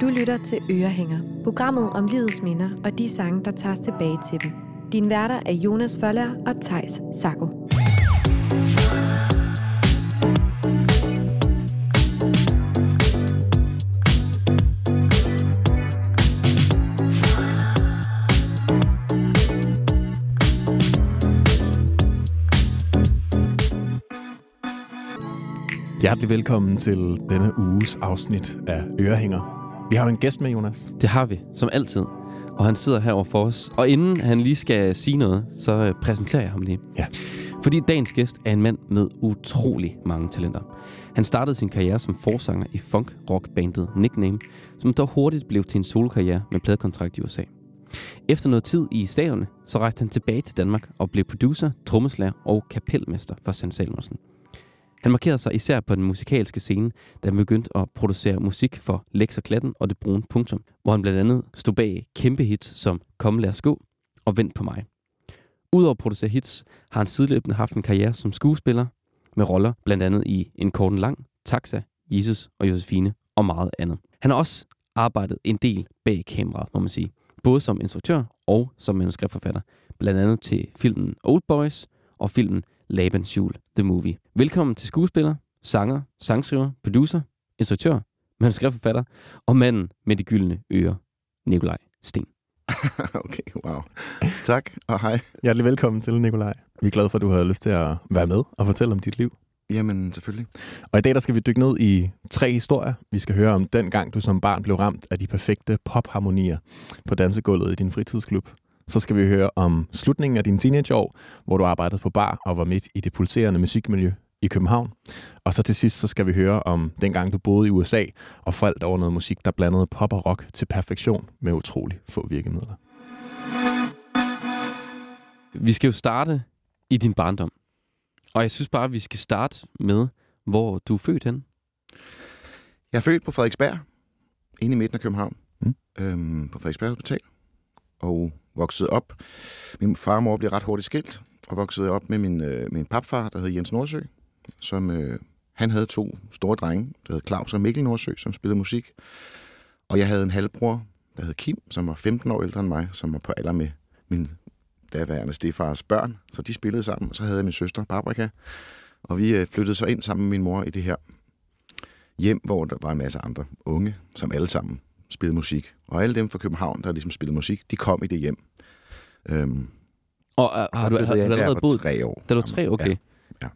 Du lytter til Ørehænger, programmet om livets minder og de sange, der tages tilbage til dem. Din værter er Jonas Føller og Tejs Sako. Hjertelig velkommen til denne uges afsnit af Ørehænger. Vi har jo en gæst med, Jonas. Det har vi, som altid. Og han sidder herovre for os. Og inden han lige skal sige noget, så øh, præsenterer jeg ham lige. Ja. Fordi dagens gæst er en mand med utrolig mange talenter. Han startede sin karriere som forsanger i funk-rock-bandet Nickname, som dog hurtigt blev til en solokarriere med pladekontrakt i USA. Efter noget tid i staterne, så rejste han tilbage til Danmark og blev producer, trommeslager og kapelmester for Sand Salmersen. Han markerede sig især på den musikalske scene, da han begyndte at producere musik for Lex og Klatten og Det Brune Punktum, hvor han blandt andet stod bag kæmpe hits som Kom lad os gå og Vent på mig. Udover at producere hits, har han sideløbende haft en karriere som skuespiller med roller blandt andet i En kort en lang, Taxa, Jesus og Josefine og meget andet. Han har også arbejdet en del bag kameraet, må man sige. Både som instruktør og som manuskriptforfatter. Blandt andet til filmen Old Boys og filmen Laban's Jul, The Movie. Velkommen til skuespiller, sanger, sangskriver, producer, instruktør, manuskriptforfatter og manden med de gyldne ører, Nikolaj Sten. okay, wow. Tak, og hej. Hjertelig velkommen til, Nikolaj. Vi er glade for, at du har lyst til at være med og fortælle om dit liv. Jamen, selvfølgelig. Og i dag der skal vi dykke ned i tre historier. Vi skal høre om den gang, du som barn blev ramt af de perfekte popharmonier på dansegulvet i din fritidsklub. Så skal vi høre om slutningen af dine teenageår, hvor du arbejdede på bar og var midt i det pulserende musikmiljø i København. Og så til sidst så skal vi høre om dengang du boede i USA og faldt over noget musik, der blandede pop og rock til perfektion med utrolig få virkemidler. Vi skal jo starte i din barndom. Og jeg synes bare, at vi skal starte med, hvor du er født hen. Jeg er født på Frederiksberg, inde i midten af København, Mm. øhm, på Frederiksberg Hospital, og voksede op. Min far og mor blev ret hurtigt skilt, og voksede op med min, øh, min papfar, der hed Jens Nordsø, som øh, han havde to store drenge, der hed Claus og Mikkel Nordsø, som spillede musik. Og jeg havde en halvbror, der hed Kim, som var 15 år ældre end mig, som var på alder med min daværende stefars børn, så de spillede sammen. Og så havde jeg min søster, Paprika, og vi øh, flyttede så ind sammen med min mor i det her hjem, hvor der var en masse andre unge, som alle sammen spillede musik. Og alle dem fra København, der ligesom spillede musik, de kom i det hjem. Øhm, Og uh, har, du, har, har du allerede boet... tre år. Da du var tre, okay. Ja.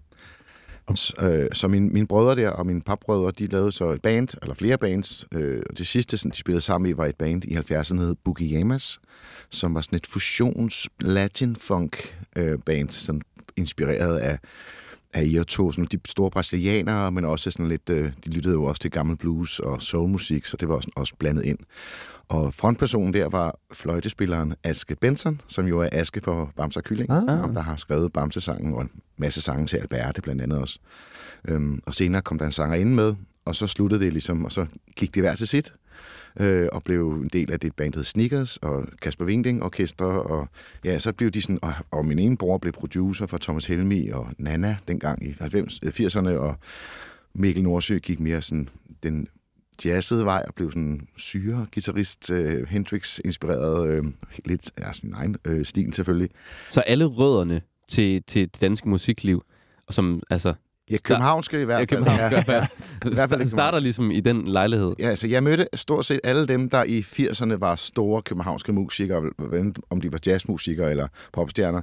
Så, øh, så mine, mine brødre der og mine papbrødre, de lavede så et band, eller flere bands. Øh, og det sidste, sådan, de spillede sammen i, var et band i 70'erne, hed Boogie Yamas, som var sådan et fusions latin funk øh, sådan inspireret af af I to, sådan de store brasilianere, men også sådan lidt, øh, de lyttede jo også til gammel blues og soulmusik, så det var også, også blandet ind. Og frontpersonen der var fløjtespilleren Aske Benson, som jo er Aske for Bamse og Kylling, Ah. der har skrevet Bamse-sangen og en masse sange til Alberte blandt andet også. Øhm, og senere kom der en sanger ind med, og så sluttede det ligesom, og så gik de hver til sit, øh, og blev en del af det band, der hed Sneakers, og Kasper Winding Orkester, og ja, så blev de sådan, og, og min ene bror blev producer for Thomas Helmi og Nana dengang i 90, 80'erne, øh, og Mikkel Nordsø gik mere sådan den jazzede vej og blev sådan syre guitarist, øh, Hendrix-inspireret, øh, lidt ja, sin egen øh, stil selvfølgelig. Så alle rødderne til, til det danske musikliv, som altså... Ja, københavnske i hvert fald. København, Ja. i hvert fald, starter ligesom i den lejlighed. Ja, altså jeg mødte stort set alle dem, der i 80'erne var store københavnske musikere, hvad om de var jazzmusikere eller popstjerner.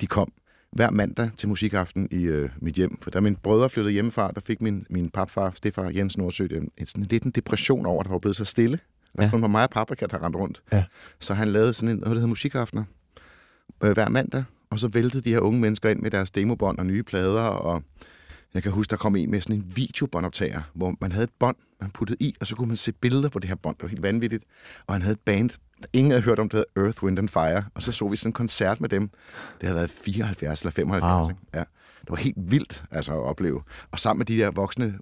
De kom hver mandag til musikaften i øh, mit hjem. For da mine brødre flyttede hjemmefra, der fik min, min papfar, Stefan Jens Nordsø, en, en, sådan lidt en depression over, at der var blevet så stille. Der Ja. ja. kun var mig og Paprika, der rendte rundt. Ja. Så han lavede sådan en, noget, der hedder musikaftener øh, hver mandag. Og så væltede de her unge mennesker ind med deres demobånd og nye plader, og jeg kan huske, der kom en med sådan en videobåndoptager, hvor man havde et bånd, man puttede i, og så kunne man se billeder på det her bånd. Det var helt vanvittigt. Og han havde et band, der ingen havde hørt om, det hed Earth, Wind and Fire. Og så så vi sådan en koncert med dem. Det havde været 74 eller 75. Wow. Wow. Ja. Det var helt vildt altså, at opleve. Og sammen med de der voksne,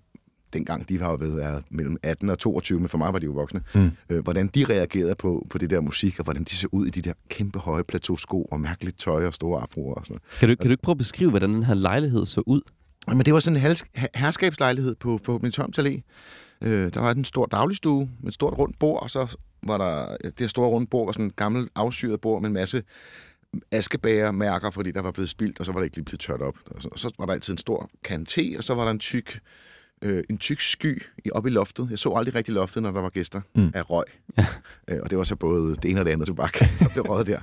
dengang de var jo været mellem 18 og 22, men for mig var de jo voksne, Mm. øh, hvordan de reagerede på, på det der musik, og hvordan de så ud i de der kæmpe høje plateausko og mærkeligt tøj og store afroer og sådan. Kan du, kan du ikke prøve at beskrive, hvordan den her lejlighed så ud? Men det var sådan en herskabslejlighed på forhåbentlig Tomt Allé, Øh, der var en stor dagligstue med et stort rundt bord, og så var der det store rundt bord var sådan en gammel afsyret bord med en masse askebægermærker, fordi der var blevet spildt, og så var det ikke lige blevet tørt op. Og så, og så var der altid en stor kan te, og så var der en tyk, øh, en tyk sky i, oppe i loftet. Jeg så aldrig rigtig loftet, når der var gæster mm. af røg. Ja. Øh, og det var så både det ene og det andet tobak, der blev røget der.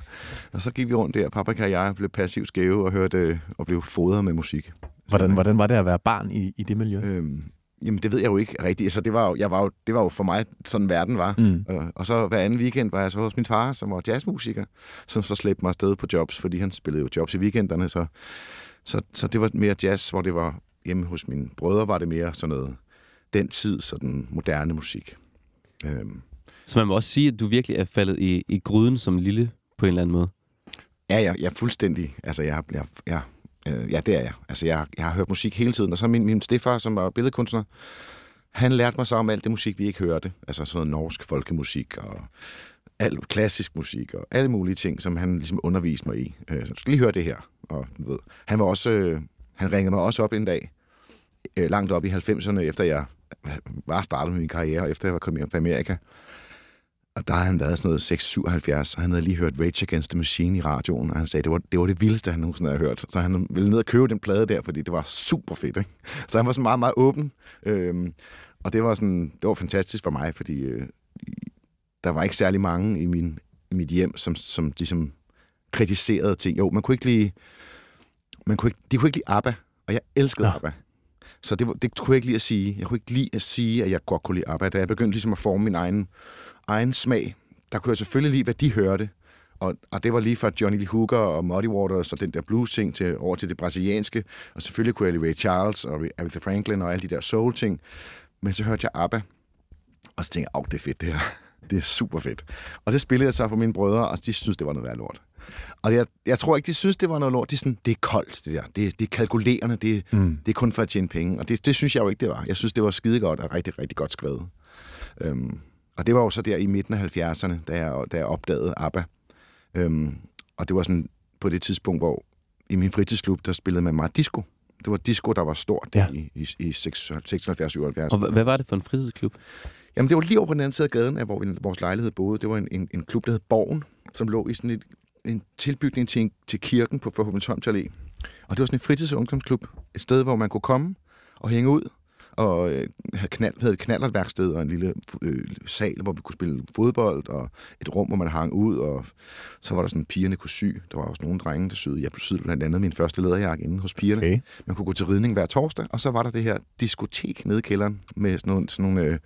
Og så gik vi rundt der, Paprika og jeg blev passivt skæve og hørte og blev fodret med musik. Hvordan, hvordan var det at være barn i, i det miljø? Øhm, jamen, det ved jeg jo ikke rigtigt. Altså, det, var jo, jeg var jo, det var jo for mig, sådan verden var. Mm. Øh, og så hver anden weekend var jeg så hos min far, som var jazzmusiker, som så slæbte mig afsted på jobs, fordi han spillede jo jobs i weekenderne. Så, så, så det var mere jazz, hvor det var hjemme hos mine brødre, var det mere sådan noget den tid, sådan moderne musik. Øhm, Så man må også sige, at du virkelig er faldet i, i gryden som lille på en eller anden måde. Ja, jeg, jeg er fuldstændig. Altså, jeg, jeg, jeg, øh, ja, det er jeg. Altså, jeg, jeg har hørt musik hele tiden. Og så min, min stefar, som var billedkunstner, han lærte mig så om alt det musik, vi ikke hørte. Altså sådan noget norsk folkemusik og al klassisk musik og alle mulige ting, som han ligesom underviste mig i. Øh, så du skal lige høre det her. Og, du ved, han var også, øh, han ringede mig også op en dag, øh, langt op i 90'erne, efter jeg øh, var startet med min karriere, og efter jeg var kommet hjem fra Amerika. Og der har han været sådan noget 677, og han havde lige hørt Rage Against the Machine i radioen, og han sagde, det var det, var det vildeste, han nogensinde havde hørt. Så han ville ned og købe den plade der, fordi det var super fedt. Ikke? Så han var sådan meget, meget åben. Øhm, og det var, sådan, det var fantastisk for mig, fordi øh, der var ikke særlig mange i, min, mit hjem, som, som ligesom kritiserede ting. Jo, man kunne ikke lide, man kunne ikke, de kunne ikke lide ABBA, og jeg elskede Nå. ABBA. Så det, det kunne jeg ikke lide at sige. Jeg kunne ikke lide at sige, at jeg godt kunne lide ABBA. Da jeg begyndte ligesom at forme min egen, egen smag, der kunne jeg selvfølgelig lide, hvad de hørte. Og, og det var lige fra Johnny Lee Hooker og Muddy Waters og den der blues-ting til, over til det brasilianske. Og selvfølgelig kunne jeg lide Ray Charles og Aretha Franklin og alle de der soul-ting. Men så hørte jeg ABBA, og så tænkte jeg, åh, det er fedt det her. Det er super fedt. Og det spillede jeg så for mine brødre, og de synes, det var noget værd lort. Og jeg, jeg tror ikke, de synes, det var noget lort. De er sådan, det er koldt, det der. Det, det er kalkulerende. Det, Mm. det er kun for at tjene penge. Og det, det synes jeg jo ikke, det var. Jeg synes, det var skidegodt og rigtig, rigtig godt skrevet. Øhm, og det var jo så der i midten af 70'erne, da jeg, da jeg opdagede ABBA. Øhm, og det var sådan på det tidspunkt, hvor i min fritidsklub, der spillede man meget disco. Det var disco, der var stort Ja. i, i, i 76-77. Og hva- hvad var det for en fritidsklub? Jamen, det var lige over på den anden side af gaden, af hvor vores lejlighed boede. Det var en, en, en klub, der hed Borgen, som lå i sådan et, en tilbygning til, en, til kirken på Forhåbentlig Allé. Og det var sådan en fritids- og ungdomsklub. Et sted, hvor man kunne komme og hænge ud og øh, have knald, havde et knallertværksted og en lille øh, sal, hvor vi kunne spille fodbold, og et rum, hvor man hang ud, og så var der sådan, pigerne kunne sy. Der var også nogle drenge, der syede. Jeg syede blandt andet min første lederjakke inde hos pigerne. Okay. Man kunne gå til ridning hver torsdag, og så var der det her diskotek nede i kælderen med sådan nogle, sådan nogle øh,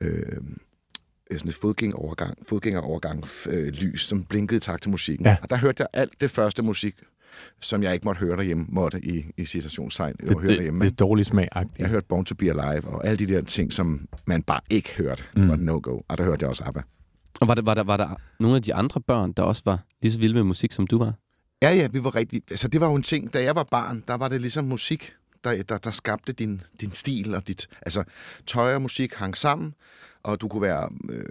øh, sådan et fodgængerovergang, fodgængerovergang øh, lys, som blinkede i takt til musikken. Ja. Og der hørte jeg alt det første musik, som jeg ikke måtte høre derhjemme, måtte i, i citationstegn Det, høre det, derhjemme. det er dårlig smag -agtigt. Jeg hørte Born to be Alive, og alle de der ting, som man bare ikke hørte, Mm. mm. var no-go. Og der hørte jeg også ABBA. Og var der, var, der, var der nogle af de andre børn, der også var lige så vilde med musik, som du var? Ja, ja, vi var rigtig... Altså, det var jo en ting, da jeg var barn, der var det ligesom musik, der, der, der skabte din, din stil og dit... Altså, tøj og musik hang sammen, og du kunne være... Øh,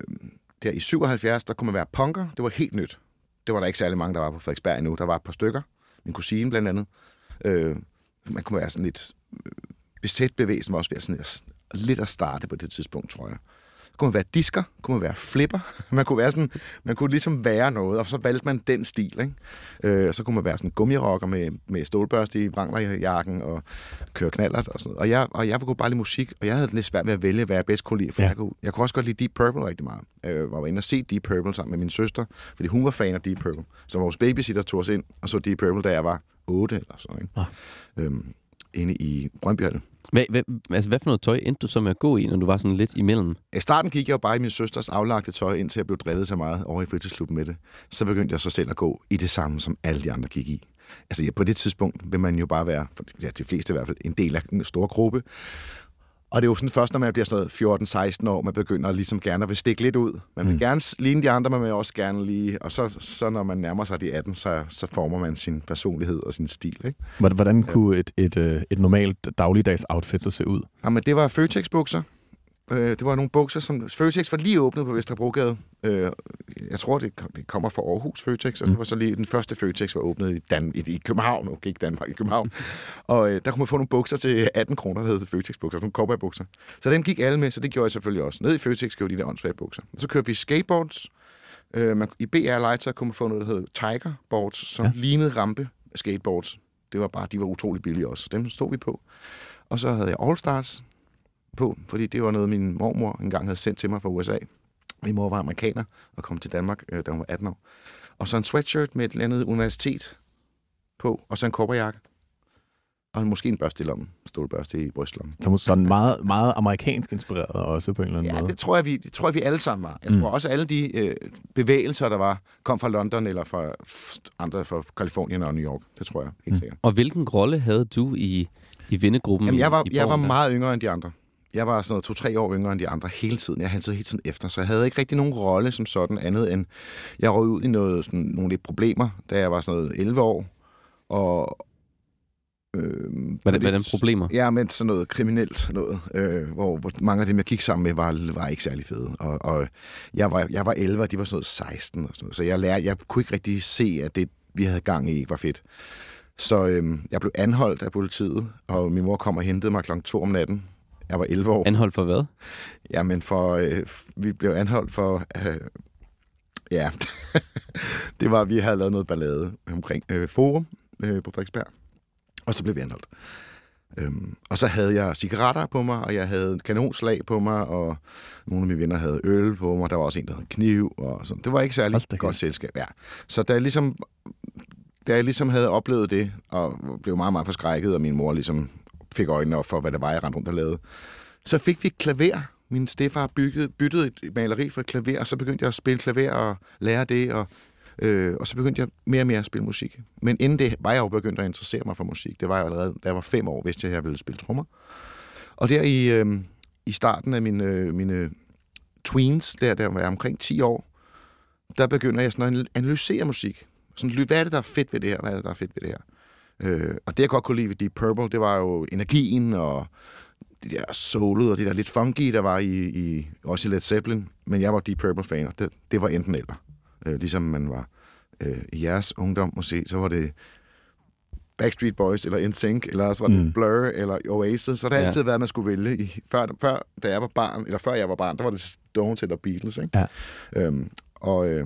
der i 77, der kunne man være punker. Det var helt nyt. Det var der ikke særlig mange, der var på Frederiksberg endnu. Der var et par stykker. Min kusine blandt andet. Øh, man kunne være sådan lidt... Øh, besæt bevægelsen var også ved at sådan, lidt at starte på det tidspunkt, tror jeg. Kunne man være disker, kunne man være flipper. Man kunne, være sådan, man kunne ligesom være noget, og så valgte man den stil. Ikke? Øh, så kunne man være sådan gummirocker med, med stålbørste i Wrangler-jakken og køre knallert og sådan noget. Og jeg, og jeg kunne bare lide musik, og jeg havde lidt svært ved at vælge, hvad jeg bedst kunne lide. For Ja. jeg, kunne, jeg kunne også godt lide Deep Purple rigtig meget. Øh, var inde og se Deep Purple sammen med min søster, fordi hun var fan af Deep Purple. Så vores babysitter tog os ind og så Deep Purple, da jeg var 8 eller sådan noget. Ah. Ikke? Øhm, inde i Brøndbyhallen. Hvad, hvad, altså, hvad for noget tøj endte du så med at gå i, når du var sådan lidt imellem? I starten gik jeg jo bare i min søsters aflagte tøj, indtil jeg blev drillet så meget over i fritidsklubben med det. Så begyndte jeg så selv at gå i det samme, som alle de andre gik i. Altså ja, på det tidspunkt vil man jo bare være, for ja, de fleste i hvert fald, en del af en stor gruppe. Og det er jo sådan først, når man bliver sådan noget 14-16 år, man begynder ligesom gerne at vil stikke lidt ud. Man vil Mm. gerne ligne de andre, men man vil også gerne lige... Og så, så når man nærmer sig de 18, så, så former man sin personlighed og sin stil. Ikke? Hvordan, hvordan kunne et, et, øh, et normalt dagligdags outfit så se ud? Jamen, det var Føtex-bukser. Øh, det var nogle bukser, som... Føtex var lige åbnet på Vesterbrogade. Øh, jeg tror, det, det kommer fra Aarhus Føtex, og mm. det var så lige den første Føtex var åbnet i, Dan, i, i København, okay, ikke Danmark, i København. og øh, der kunne man få nogle bukser til 18 kroner, der hed Føtex bukser, nogle cowboy-bukser. Så den gik alle med, så det gjorde jeg selvfølgelig også. Ned i Føtex købte de der åndssvage bukser. Så kørte vi skateboards. Øh, man, I BR Legetøj kunne man få noget, der hed Tiger Boards, som ja. lignede rampe skateboards. Det var bare, de var utrolig billige også. Dem stod vi på. Og så havde jeg All Stars på, fordi det var noget, min mormor engang havde sendt til mig fra USA. Min mor var amerikaner og kom til Danmark, øh, da hun var 18 år. Og så en sweatshirt med et eller andet universitet på, og så en kobberjakke. Og måske en børste i lommen, stålbørste i brystlommen. Så sådan meget, meget amerikansk inspireret også på en eller anden ja, måde. det tror jeg, vi, det tror jeg, vi alle sammen var. Jeg mm. tror også, alle de øh, bevægelser, der var, kom fra London eller fra andre fra Kalifornien og New York. Det tror jeg helt mm. sikkert. Og hvilken rolle havde du i, i vennegruppen? Jamen, jeg var, i, i jeg var meget yngre end de andre. Jeg var sådan noget to-tre år yngre end de andre hele tiden. Jeg havde hele tiden efter, så jeg havde ikke rigtig nogen rolle som sådan andet end, jeg røg ud i noget, sådan, nogle lidt problemer, da jeg var sådan noget 11 år. Og, øh, Hvad, er den problemer? Ja, men sådan noget kriminelt noget, øh, hvor, hvor mange af dem, jeg gik sammen med, var, var ikke særlig fede. Og, og jeg, var, jeg var 11, og de var sådan noget 16 og sådan noget. Så jeg, lærte, jeg kunne ikke rigtig se, at det, vi havde gang i, ikke var fedt. Så øh, jeg blev anholdt af politiet, og min mor kom og hentede mig klokken 2 om natten. Jeg var 11 år. Anholdt for hvad? Jamen, for, øh, vi blev anholdt for... Øh, ja, det var, vi havde lavet noget ballade omkring øh, Forum øh, på Frederiksberg. Og så blev vi anholdt. Øhm, og så havde jeg cigaretter på mig, og jeg havde kanonslag på mig, og nogle af mine venner havde øl på mig. Der var også en, der havde kniv, og sådan. Det var ikke særlig godt kæft. selskab, ja. Så da jeg ligesom, da jeg ligesom havde oplevet det, og blev meget, meget forskrækket, og min mor ligesom fik øjnene op for, hvad det var, jeg rendte rundt og lavede, så fik vi et klaver. Min stefar byggede, byttede et maleri for et klaver, og så begyndte jeg at spille klaver og lære det, og, øh, og så begyndte jeg mere og mere at spille musik. Men inden det var jeg jo begyndt at interessere mig for musik. Det var jeg allerede, da jeg var fem år, vidste jeg, at jeg ville spille trommer. Og der i, øh, i starten af mine, øh, mine tweens, der, der var jeg omkring 10 år, der begynder jeg sådan at analysere musik. Sådan, hvad er det, der er fedt ved det her? Hvad er det, der er fedt ved det her? Øh, og det, jeg godt kunne lide ved Deep Purple, det var jo energien og det der soulet og det der lidt funky, der var i, i også i Led Zeppelin. Men jeg var Deep Purple-fan, og det, det var enten eller. Øh, ligesom man var øh, i jeres ungdom måske, så var det Backstreet Boys, eller NSYNC, eller også var det Mm. mm. Blur, eller Oasis. Så det har Ja. altid været, man skulle vælge. I, før, før, da jeg var barn, eller før jeg var barn, der var det Stones eller Beatles, ikke? Ja. Øhm, og, øh,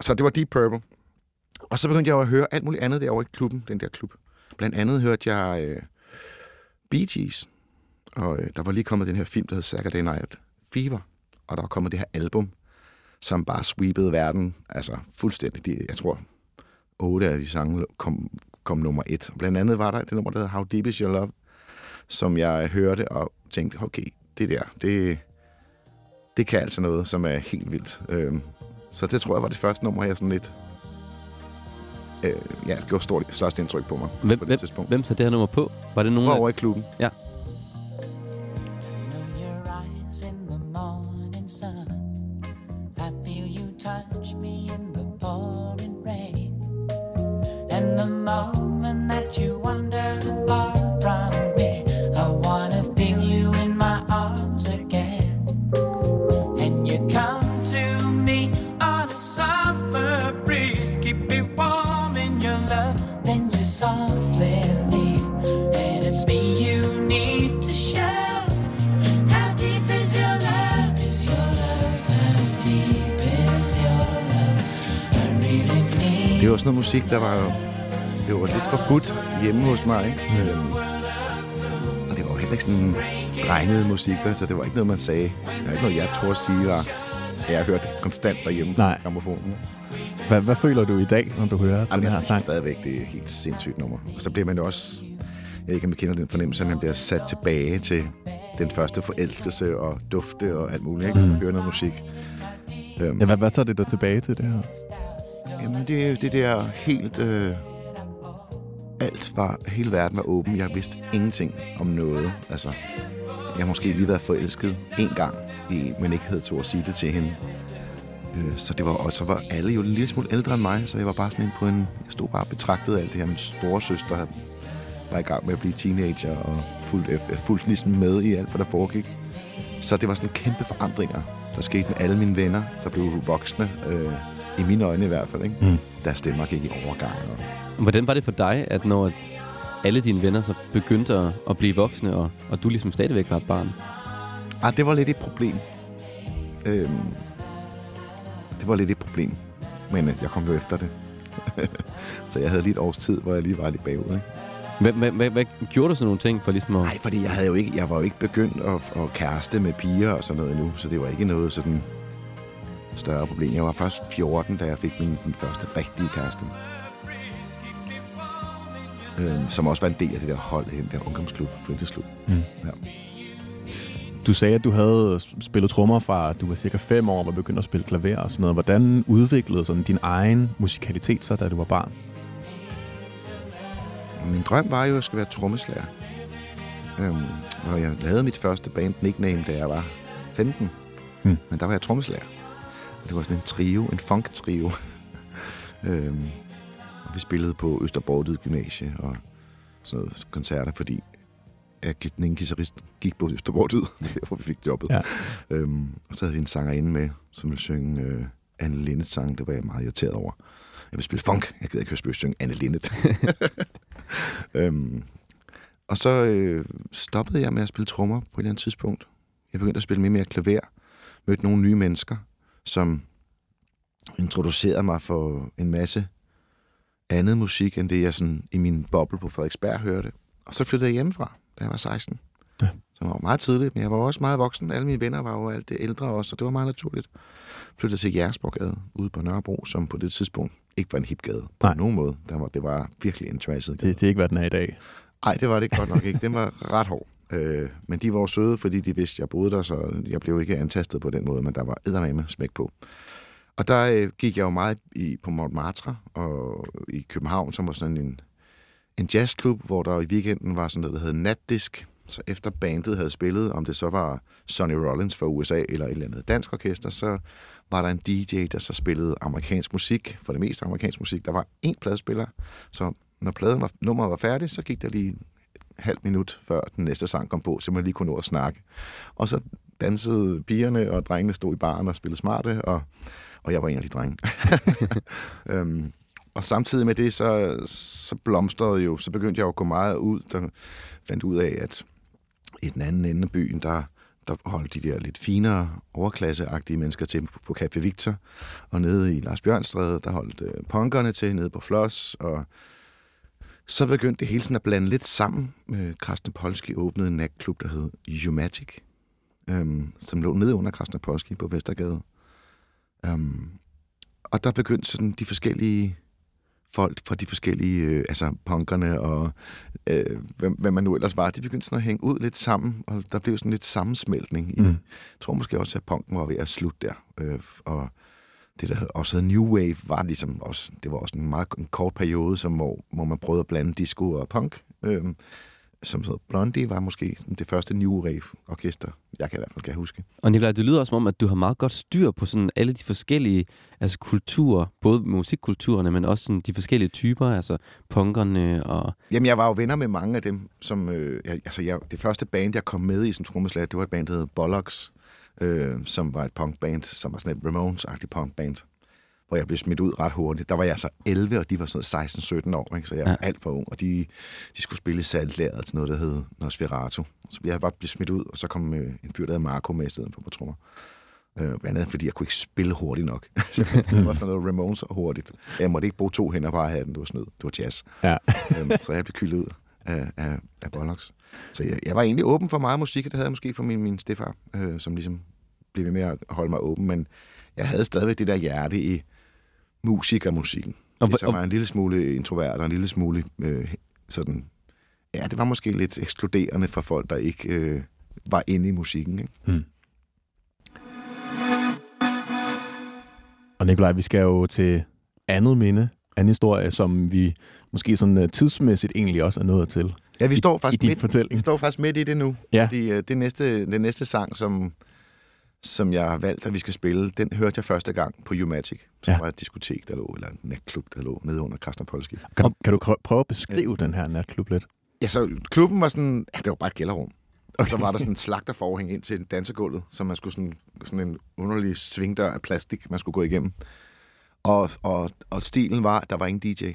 så det var Deep Purple. Og så begyndte jeg at høre alt muligt andet derovre i klubben, den der klub. Blandt andet hørte jeg øh, Bee Gees, og øh, der var lige kommet den her film, der hed Saturday Night Fever, og der var kommet det her album, som bare sweepede verden, altså fuldstændig. De, jeg tror, otte af de sange kom, kom nummer et. Blandt andet var der det nummer, der hedder How Deep Is Your Love, som jeg hørte og tænkte, okay, det der, det, det kan altså noget, som er helt vildt. Øhm, så det tror jeg var det første nummer, jeg sådan lidt... Øh, ja, det gjorde stort, størst indtryk på mig Hvem, på det hvem, tidspunkt. hvem tager det her nummer på? Var det nogen Var af... over i klubben. Ja. morning touch me in the pouring rain. And the moment sådan noget musik, der var jo... Det var lidt forbudt hjemme hos mig. Ikke? Øhm, og det var heller ikke sådan drenget musik, så det var ikke noget, man sagde. Det var ikke noget, jeg turde sige, var, at jeg hørte konstant derhjemme Nej. på gramofonen. Hvad, hvad føler du i dag, når du hører den Jamen, her jeg synes sang? stadigvæk, det er et helt sindssygt nummer. Og så bliver man jo også... Jeg ved ikke, om kender den fornemmelse, at man bliver sat tilbage til den første forelskelse og dufte og alt muligt. Ikke? Mm. Høre noget musik. Øhm, Ja, hvad, hvad tager det dig tilbage til det her? Jamen, det er jo det der helt... Øh, alt var... Hele verden var åben. Jeg vidste ingenting om noget. Altså, jeg har måske lige været forelsket en gang, i, men ikke havde to at sige det til hende. Øh, så det var, og så var alle jo en lille smule ældre end mig, så jeg var bare sådan en på en... Jeg stod bare og betragtede alt det her. Min store søster var i gang med at blive teenager og fulgte, øh, fulgte ligesom med i alt, hvad der foregik. Så det var sådan kæmpe forandringer, der skete med alle mine venner, der blev voksne, øh, i mine øjne i hvert fald. Ikke? Mm. Deres stemmer gik i overgang. Og, Hvordan var det for dig, at når alle dine venner så begyndte at, at blive voksne, og, og du ligesom stadigvæk var et barn? ah, det var lidt et problem. Øhm, det var lidt et problem. Men øh, jeg kom jo efter det. så jeg havde lige et års tid, hvor jeg lige var lidt bagud. Ikke? Hvad, hvad, hvad, hvad gjorde du sådan nogle ting for ligesom at... Nej, fordi jeg, havde jo ikke, jeg var jo ikke begyndt at, at kæreste med piger og sådan noget endnu, så det var ikke noget sådan større problem. Jeg var først 14, da jeg fik min, min første rigtige kæreste. Øhm, som også var en del af det der hold, den der ungdomsklub, fritidsklub. Mm. Ja. Du sagde, at du havde spillet trommer fra, at du var cirka fem år, og var begyndt at spille klaver og sådan noget. Hvordan udviklede sådan din egen musikalitet så, da du var barn? Min drøm var jo, at jeg skulle være trommeslager. Øhm, og jeg lavede mit første band nickname, da jeg var 15. Hmm. Men der var jeg trommeslager. Og det var sådan en trio, en funk-trio. øhm, og vi spillede på Østerbordet Gymnasie og sådan noget koncerter, fordi jeg, den guitarist gik på Østerbordet. Det er derfor, vi fik jobbet. Ja. Øhm, og så havde vi en sangerinde med, som ville synge øh, Anne Linnet sang. Det var jeg meget irriteret over. Jeg vil spille funk. Jeg gider ikke høre synge Anne Linnet. øhm, og så øh, stoppede jeg med at spille trommer på et eller andet tidspunkt. Jeg begyndte at spille mere mere klaver. Mødte nogle nye mennesker, som introducerede mig for en masse andet musik, end det jeg sådan i min boble på Frederiksberg hørte. Og så flyttede jeg hjemmefra, da jeg var 16. Ja. Så jeg var meget tidligt, men jeg var også meget voksen. Alle mine venner var jo alt det ældre også, og det var meget naturligt. Flyttede til Jægersborgade ude på Nørrebro, som på det tidspunkt ikke var en hipgade på Nej. nogen måde. Der var, det var virkelig en trashet gade. Det, det er ikke, hvad den er i dag. Nej, det var det godt nok ikke. Den var ret hård. Øh, men de var jo søde, fordi de vidste, at jeg boede der, så jeg blev ikke antastet på den måde, men der var eddermame smæk på. Og der øh, gik jeg jo meget i, på Montmartre og i København, som var sådan en, en jazzklub, hvor der i weekenden var sådan noget, der hed natdisk. Så efter bandet havde spillet, om det så var Sonny Rollins fra USA eller et eller andet dansk orkester, så var der en DJ, der så spillede amerikansk musik, for det meste amerikansk musik. Der var én pladespiller, så når pladen var, nummeret var færdig, så gik der lige halvt minut, før den næste sang kom på, så man lige kunne nå at snakke. Og så dansede pigerne, og drengene stod i baren og spillede smarte, og, og jeg var en af de drenge. øhm, og samtidig med det, så, så blomstrede jo, så begyndte jeg jo at gå meget ud, der fandt ud af, at i den anden ende af byen, der, der holdt de der lidt finere, overklasseagtige mennesker til på, på Café Victor, og nede i Lars Bjørnstræde, der holdt øh, punkerne til, nede på Floss, og så begyndte det hele sådan at blande lidt sammen. Øh, Krasnopolski åbnede en natklub, der hed Umatic, øhm, som lå nede under Krasnopolski på Vestergade. Um, og der begyndte sådan de forskellige folk fra de forskellige, øh, altså punkerne og øh, hvem, hvad man nu ellers var, de begyndte sådan at hænge ud lidt sammen, og der blev sådan lidt sammensmeltning. I, Mm. Jeg tror måske også, at punken var ved at slutte der. Øh, og det, der også hed New Wave, var ligesom også, det var også en meget en kort periode, som, hvor, hvor man prøvede at blande disco og punk. Øh, som hedder Blondie, var måske det første New Wave-orkester, jeg kan i hvert fald kan huske. Og Nikolaj, det lyder også som om, at du har meget godt styr på sådan alle de forskellige altså kulturer, både musikkulturerne, men også sådan de forskellige typer, altså punkerne og... Jamen, jeg var jo venner med mange af dem, som... Øh, jeg, altså, jeg, det første band, jeg kom med i som trommeslager, det var et band, der hed Bollocks, øh, som var et punkband, som var sådan et Ramones-agtigt punkband, hvor jeg blev smidt ud ret hurtigt. Der var jeg så 11, og de var sådan 16-17 år, ikke? så jeg var Ja. alt for ung, og de, de skulle spille saltlæret til noget, der hed Nosferatu. Så jeg var blevet smidt ud, og så kom øh, en fyr, der hed Marco med i stedet for på trommer. Øh, blandt andet, fordi jeg kunne ikke spille hurtigt nok. det var sådan noget Ramones hurtigt. Jeg måtte ikke bruge to hænder på at det var snyd. Det var jazz. Ja. øhm, så jeg blev kyldet ud af, af, af Bollocks. Så jeg, jeg var egentlig åben for meget musik, og det havde jeg måske for min, min stefar, øh, som ligesom blev ved med at holde mig åben, men jeg havde stadigvæk det der hjerte i musik og musikken. Og, så var jeg en lille smule introvert og en lille smule øh, sådan... Ja, det var måske lidt ekskluderende for folk, der ikke øh, var inde i musikken. Ikke? Mm. Og Nikolaj, vi skal jo til andet minde, anden historie, som vi måske sådan uh, tidsmæssigt egentlig også er nået til Ja, vi står i faktisk din midt, vi står faktisk midt i det nu. Ja. Fordi øh, det næste, den næste sang, som, som jeg har valgt, at vi skal spille, den hørte jeg første gang på Umatic, som Ja. var et diskotek, der lå, eller en natklub, der lå nede under Krasnopolski. Kan, kan du prøve at beskrive den her natklub lidt? Ja, så klubben var sådan, ja, det var bare et kælderrum. Og så var der sådan en slagterforhæng ind til dansegulvet, så man skulle sådan, sådan en underlig svingdør af plastik, man skulle gå igennem. Og, og, og stilen var, at der var ingen DJ.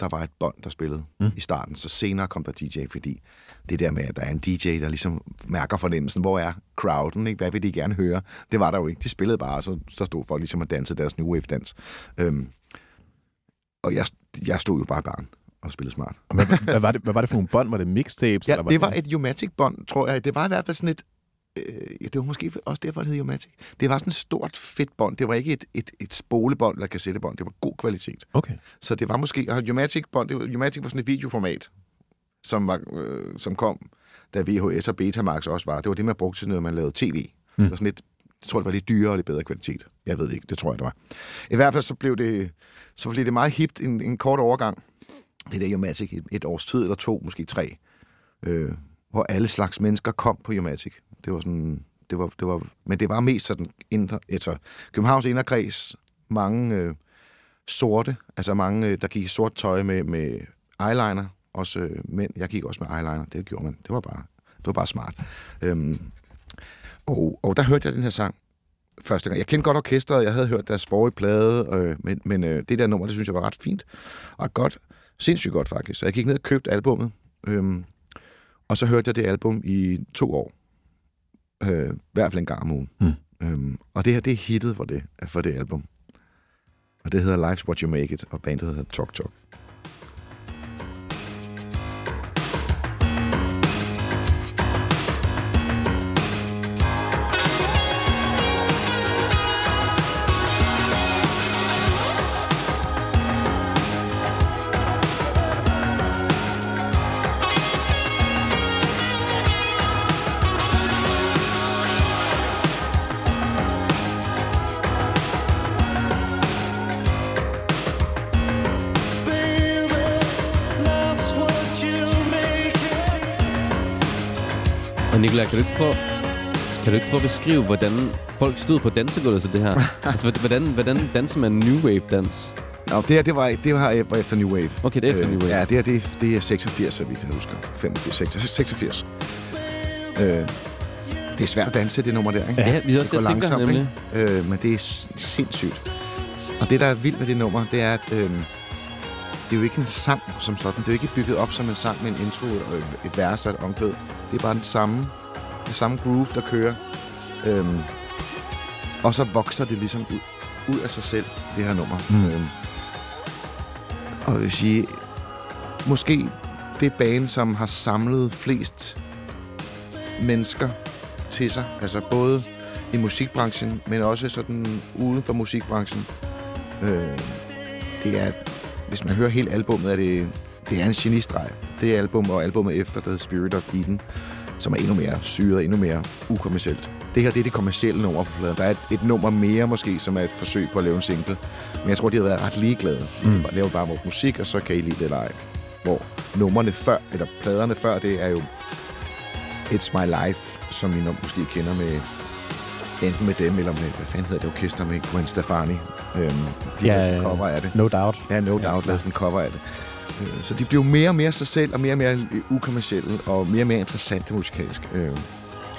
Der var et bånd, der spillede mm. i starten. Så senere kom der DJ, fordi det der med, at der er en DJ, der ligesom mærker fornemmelsen, hvor er crowden, ikke? hvad vil de gerne høre? Det var der jo ikke. De spillede bare, og så, så stod folk ligesom og dansede deres New Wave-dans. Øhm, og jeg, jeg stod jo bare barn og spillede smart. Hvad, hvad, var det, hvad var det for nogle bånd? Var det mixtapes? Ja, eller var det var et Umatic-bånd, tror jeg. Det var i hvert fald sådan et... Øh, ja, det var måske også derfor, det hed Umatic. Det var sådan et stort, fedt bånd. Det var ikke et, et, et spolebånd eller kassettebånd. Det var god kvalitet. Okay. Så det var måske... Og Umatic-bånd, det var, Umatic var sådan et videoformat, som, var, øh, som kom, da VHS og Betamax også var. Det var det, man brugte til, når man lavede tv. Mm. Det var sådan lidt, jeg tror, det var lidt dyrere og lidt bedre kvalitet. Jeg ved ikke, det tror jeg, det var. I hvert fald så blev det, så blev det meget hipt en, en kort overgang. Det der Umatic, et, et års tid eller to, måske tre, øh, hvor alle slags mennesker kom på Jomatic. Det var sådan, det var, det var, men det var mest sådan, indre, altså, Københavns inderkreds, mange øh, sorte, altså mange, øh, der gik i sort tøj med, med eyeliner, også øh, mænd. Jeg gik også med eyeliner, det gjorde man. Det var bare, det var bare smart. Øhm, og, og der hørte jeg den her sang første gang. Jeg kendte godt orkestret, jeg havde hørt deres forrige plade, øh, men, men øh, det der nummer, det synes jeg var ret fint og godt. Sindssygt godt faktisk. Så jeg gik ned og købte albummet, øhm, og så hørte jeg det album i to år. Øh, I hvert fald en gang om ugen. Mm. Øhm, og det her, det er hittet for det, for det album. Og det hedder Life's What You Make It, og bandet hedder Talk Talk. Og kan du ikke prøve, kan du ikke prøve at beskrive, hvordan folk stod på dansegulvet til det her? altså, hvordan, hvordan danser man New Wave-dans? Nå, det her, det var, det var, var efter New Wave. Okay, det er efter New Wave. Ja, det her, det, er- det er 86, så vi kan huske. 85, 86. 86. Øh, det er svært at danse, det nummer der, ikke? Ja, vi også det går langsomt, nemlig. ikke? Øh, men det er sindssygt. Og det, der er vildt med det nummer, det er, at øh, det er jo ikke en sang som sådan. Det er jo ikke bygget op som en sang med en intro, og et vers og et omkvæd. Det er bare den samme, det samme groove, der kører. Øhm, og så vokser det ligesom ud, ud af sig selv, det her nummer. Mm. Øhm, og jeg vil sige, måske det band, som har samlet flest mennesker til sig. Altså både i musikbranchen, men også sådan uden for musikbranchen. Øh, det er, hvis man hører hele albummet, er det, det er en genistreg. Det album og albumet efter, der hedder Spirit of Eden, som er endnu mere syret, endnu mere ukommercielt. Det her det er det kommercielle nummer på pladen. Der er et, et nummer mere måske, som er et forsøg på at lave en single. Men jeg tror, de har været ret ligeglade. Mm. De laver bare vores musik, og så kan I lide det eller ej. Hvor numrene før, eller pladerne før, det er jo It's My Life, som I nok måske kender med enten med dem, eller med, hvad fanden hedder det orkester med Gwen Stefani. Øhm, de Ja, ja, ja, ja. cover af det. No doubt. Ja, no doubt, ja, lavede sådan en cover af det. Øh, Så de blev mere og mere sig selv, og mere og mere ukommercielle, og mere og mere interessante musikalsk. Øh,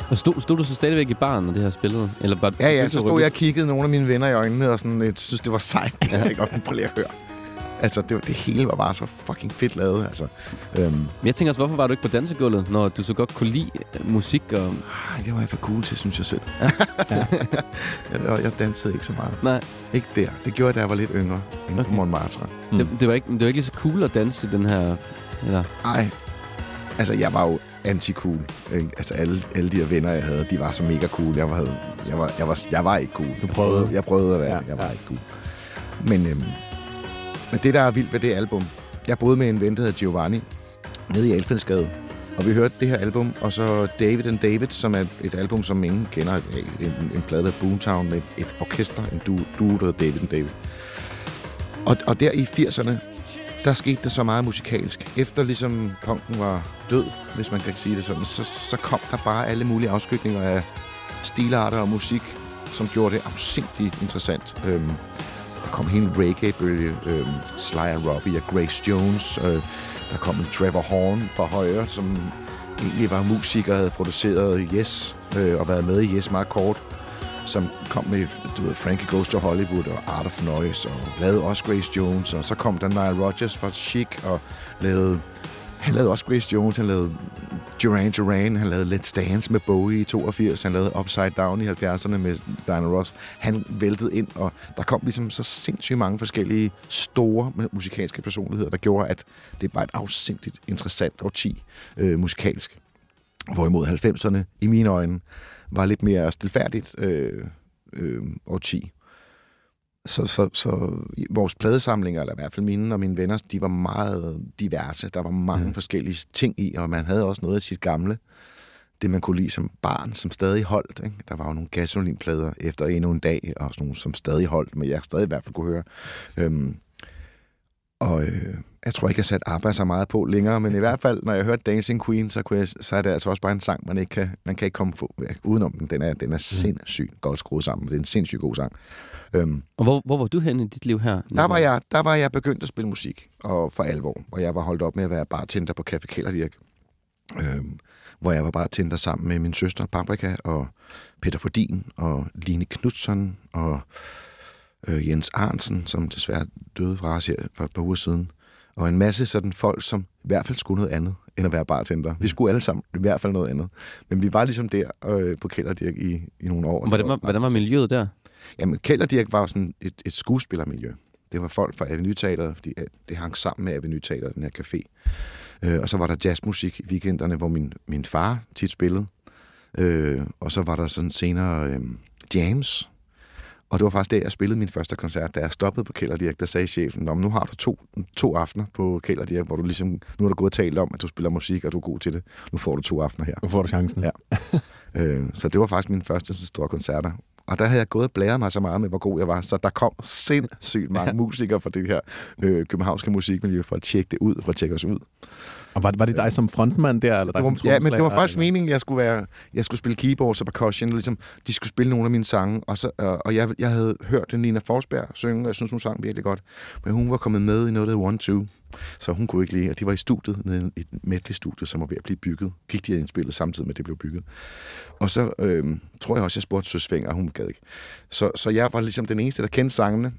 Og stod, stod du så stadigvæk i baren, når det her spillede? Eller bare, Ja, ja, så stod jeg og kiggede nogle af mine venner i øjnene, og sådan, jeg synes, det var sejt. Jeg kan godt prøve lige at høre. Altså, det, var- det hele var bare så fucking fedt lavet, altså. Øhm, Men jeg tænker også, hvorfor var du ikke på dansegulvet, når du så godt kunne lide øh, musik? Og... ej, det var jeg for cool til, synes jeg selv. jeg, jeg dansede ikke så meget. Nej, Ikke der. Det gjorde jeg, da jeg var lidt yngre, inde okay. på. Montmartre. Mm. det, det, var ikke, det var ikke lige så cool at danse i den her... Eller, Ej, altså jeg var jo anti-cool. Ikke? Altså alle, alle de her venner, jeg havde, de var så mega cool. Jeg var, jeg var, jeg var, jeg var ikke cool. Du prøvede. Jeg prøvede at være, Ja, ja, jeg var ja. ja. ikke cool. Men, øhm, men det, der er vildt ved det album, jeg boede med en ven, der hedder Giovanni, nede i Alfældsgade. Og vi hørte det her album, og så David and David, som er et album, som ingen kender. En, en plade af Boomtown med et orkester, en duo, duo der hedder David and David. Og, og der i 80'erne, der skete der så meget musikalsk. Efter ligesom punken var død, hvis man kan sige det sådan, så, så kom der bare alle mulige afskygninger af stilarter og musik, som gjorde det afsindigt interessant. Øhm, der kom hele reggae-bølge, øh, Sly and Robbie og Grace Jones. Øh, der kom en Trevor Horn fra højre, som egentlig var musiker, havde produceret Yes, øh, og været med i Yes meget kort, som kom med, du ved, Frankie Goes to Hollywood og Art of Noise, og lavede også Grace Jones, og så kom der Nile Rodgers fra Chic, og lavede, han lavede også Grace Jones, han lavede Duran Duran, han lavede Let's Dance med Bowie i 82, han lavede Upside Down i 70'erne med Diana Ross. Han væltede ind, og der kom ligesom så sindssygt mange forskellige store musikalske personligheder, der gjorde, at det var et afsindigt interessant årti øh, musikalsk. Hvorimod 90'erne, i mine øjne, var lidt mere stilfærdigt øh, øh, årti. Så, så, så vores pladesamlinger, eller i hvert fald mine og mine venner, de var meget diverse. Der var mange Mm. mm. forskellige ting i, og man havde også noget af sit gamle. Det, man kunne lide som barn, som stadig holdt. Ikke? Der var jo nogle gasolinplader efter endnu en dag, og sådan nogle, som stadig holdt, men jeg stadig i hvert fald kunne høre. Øhm, og øh, jeg tror ikke, jeg sat arbejde så meget på længere, men i hvert fald, når jeg hørte Dancing Queen, så, kunne jeg, så er det altså også bare en sang, man ikke kan, man kan ikke komme for, udenom den. Den er, den er sindssygt godt skruet sammen. Det er en sindssygt god sang. Øhm, Og hvor, hvor var du henne i dit liv her? der var, jeg, der var jeg begyndt at spille musik, og for alvor. Og jeg var holdt op med at være bartender på Café Kælderdirk. Øhm, hvor jeg var bartender sammen med min søster Paprika og Peter Fordin og Line Knudsen og øh, Jens Arnsen, som desværre døde fra os her for et par uger siden. Og en masse sådan folk, som i hvert fald skulle noget andet end at være bartender. Vi skulle alle sammen i hvert fald noget andet. Men vi var ligesom der øh, på Kælderdirk i, i nogle år. Hvordan var, hvordan var miljøet der? Jamen, Kælderdirk var jo sådan et, et skuespillermiljø. Det var folk fra Avenue Teater, fordi øh, det hang sammen med Avenue Teater, den her café. Øh, og så var der jazzmusik i weekenderne, hvor min, min far tit spillede. Øh, og så var der sådan senere øh, jams. Og det var faktisk der, jeg spillede min første koncert, da jeg stoppede på Kælderdirk. Der sagde chefen, Nå, nu har du to, to aftener på Kælderdirk, hvor du ligesom, nu har du gået og talt om, at du spiller musik, og du er god til det. Nu får du to aftener her. Nu får du chancen. Ja. Øh, så det var faktisk mine første så store koncerter. Og der havde jeg gået og blæret mig så meget med, hvor god jeg var. Så der kom sindssygt mange musikere fra det her øh, københavnske musikmiljø for at tjekke det ud, for at tjekke os ud. Og var, var det dig som frontmand der? Eller dig Det som var, ja, men det var faktisk eller? meningen, at jeg skulle, være, jeg skulle spille keyboards og percussion. Ligesom, de skulle spille nogle af mine sange. Og, så, øh, og jeg, jeg havde hørt Nina Forsberg synge, og jeg synes, hun sang virkelig godt. Men hun var kommet med i noget, der One Two. Så hun kunne ikke lide, og de var i studiet, nede i et medley-studie, som var ved at blive bygget. Gik de indspillet samtidig med, at det blev bygget. Og så øh, tror jeg også, jeg spurgte Søs Fenger, og hun gad ikke. Så, så jeg var ligesom den eneste, der kendte sangene.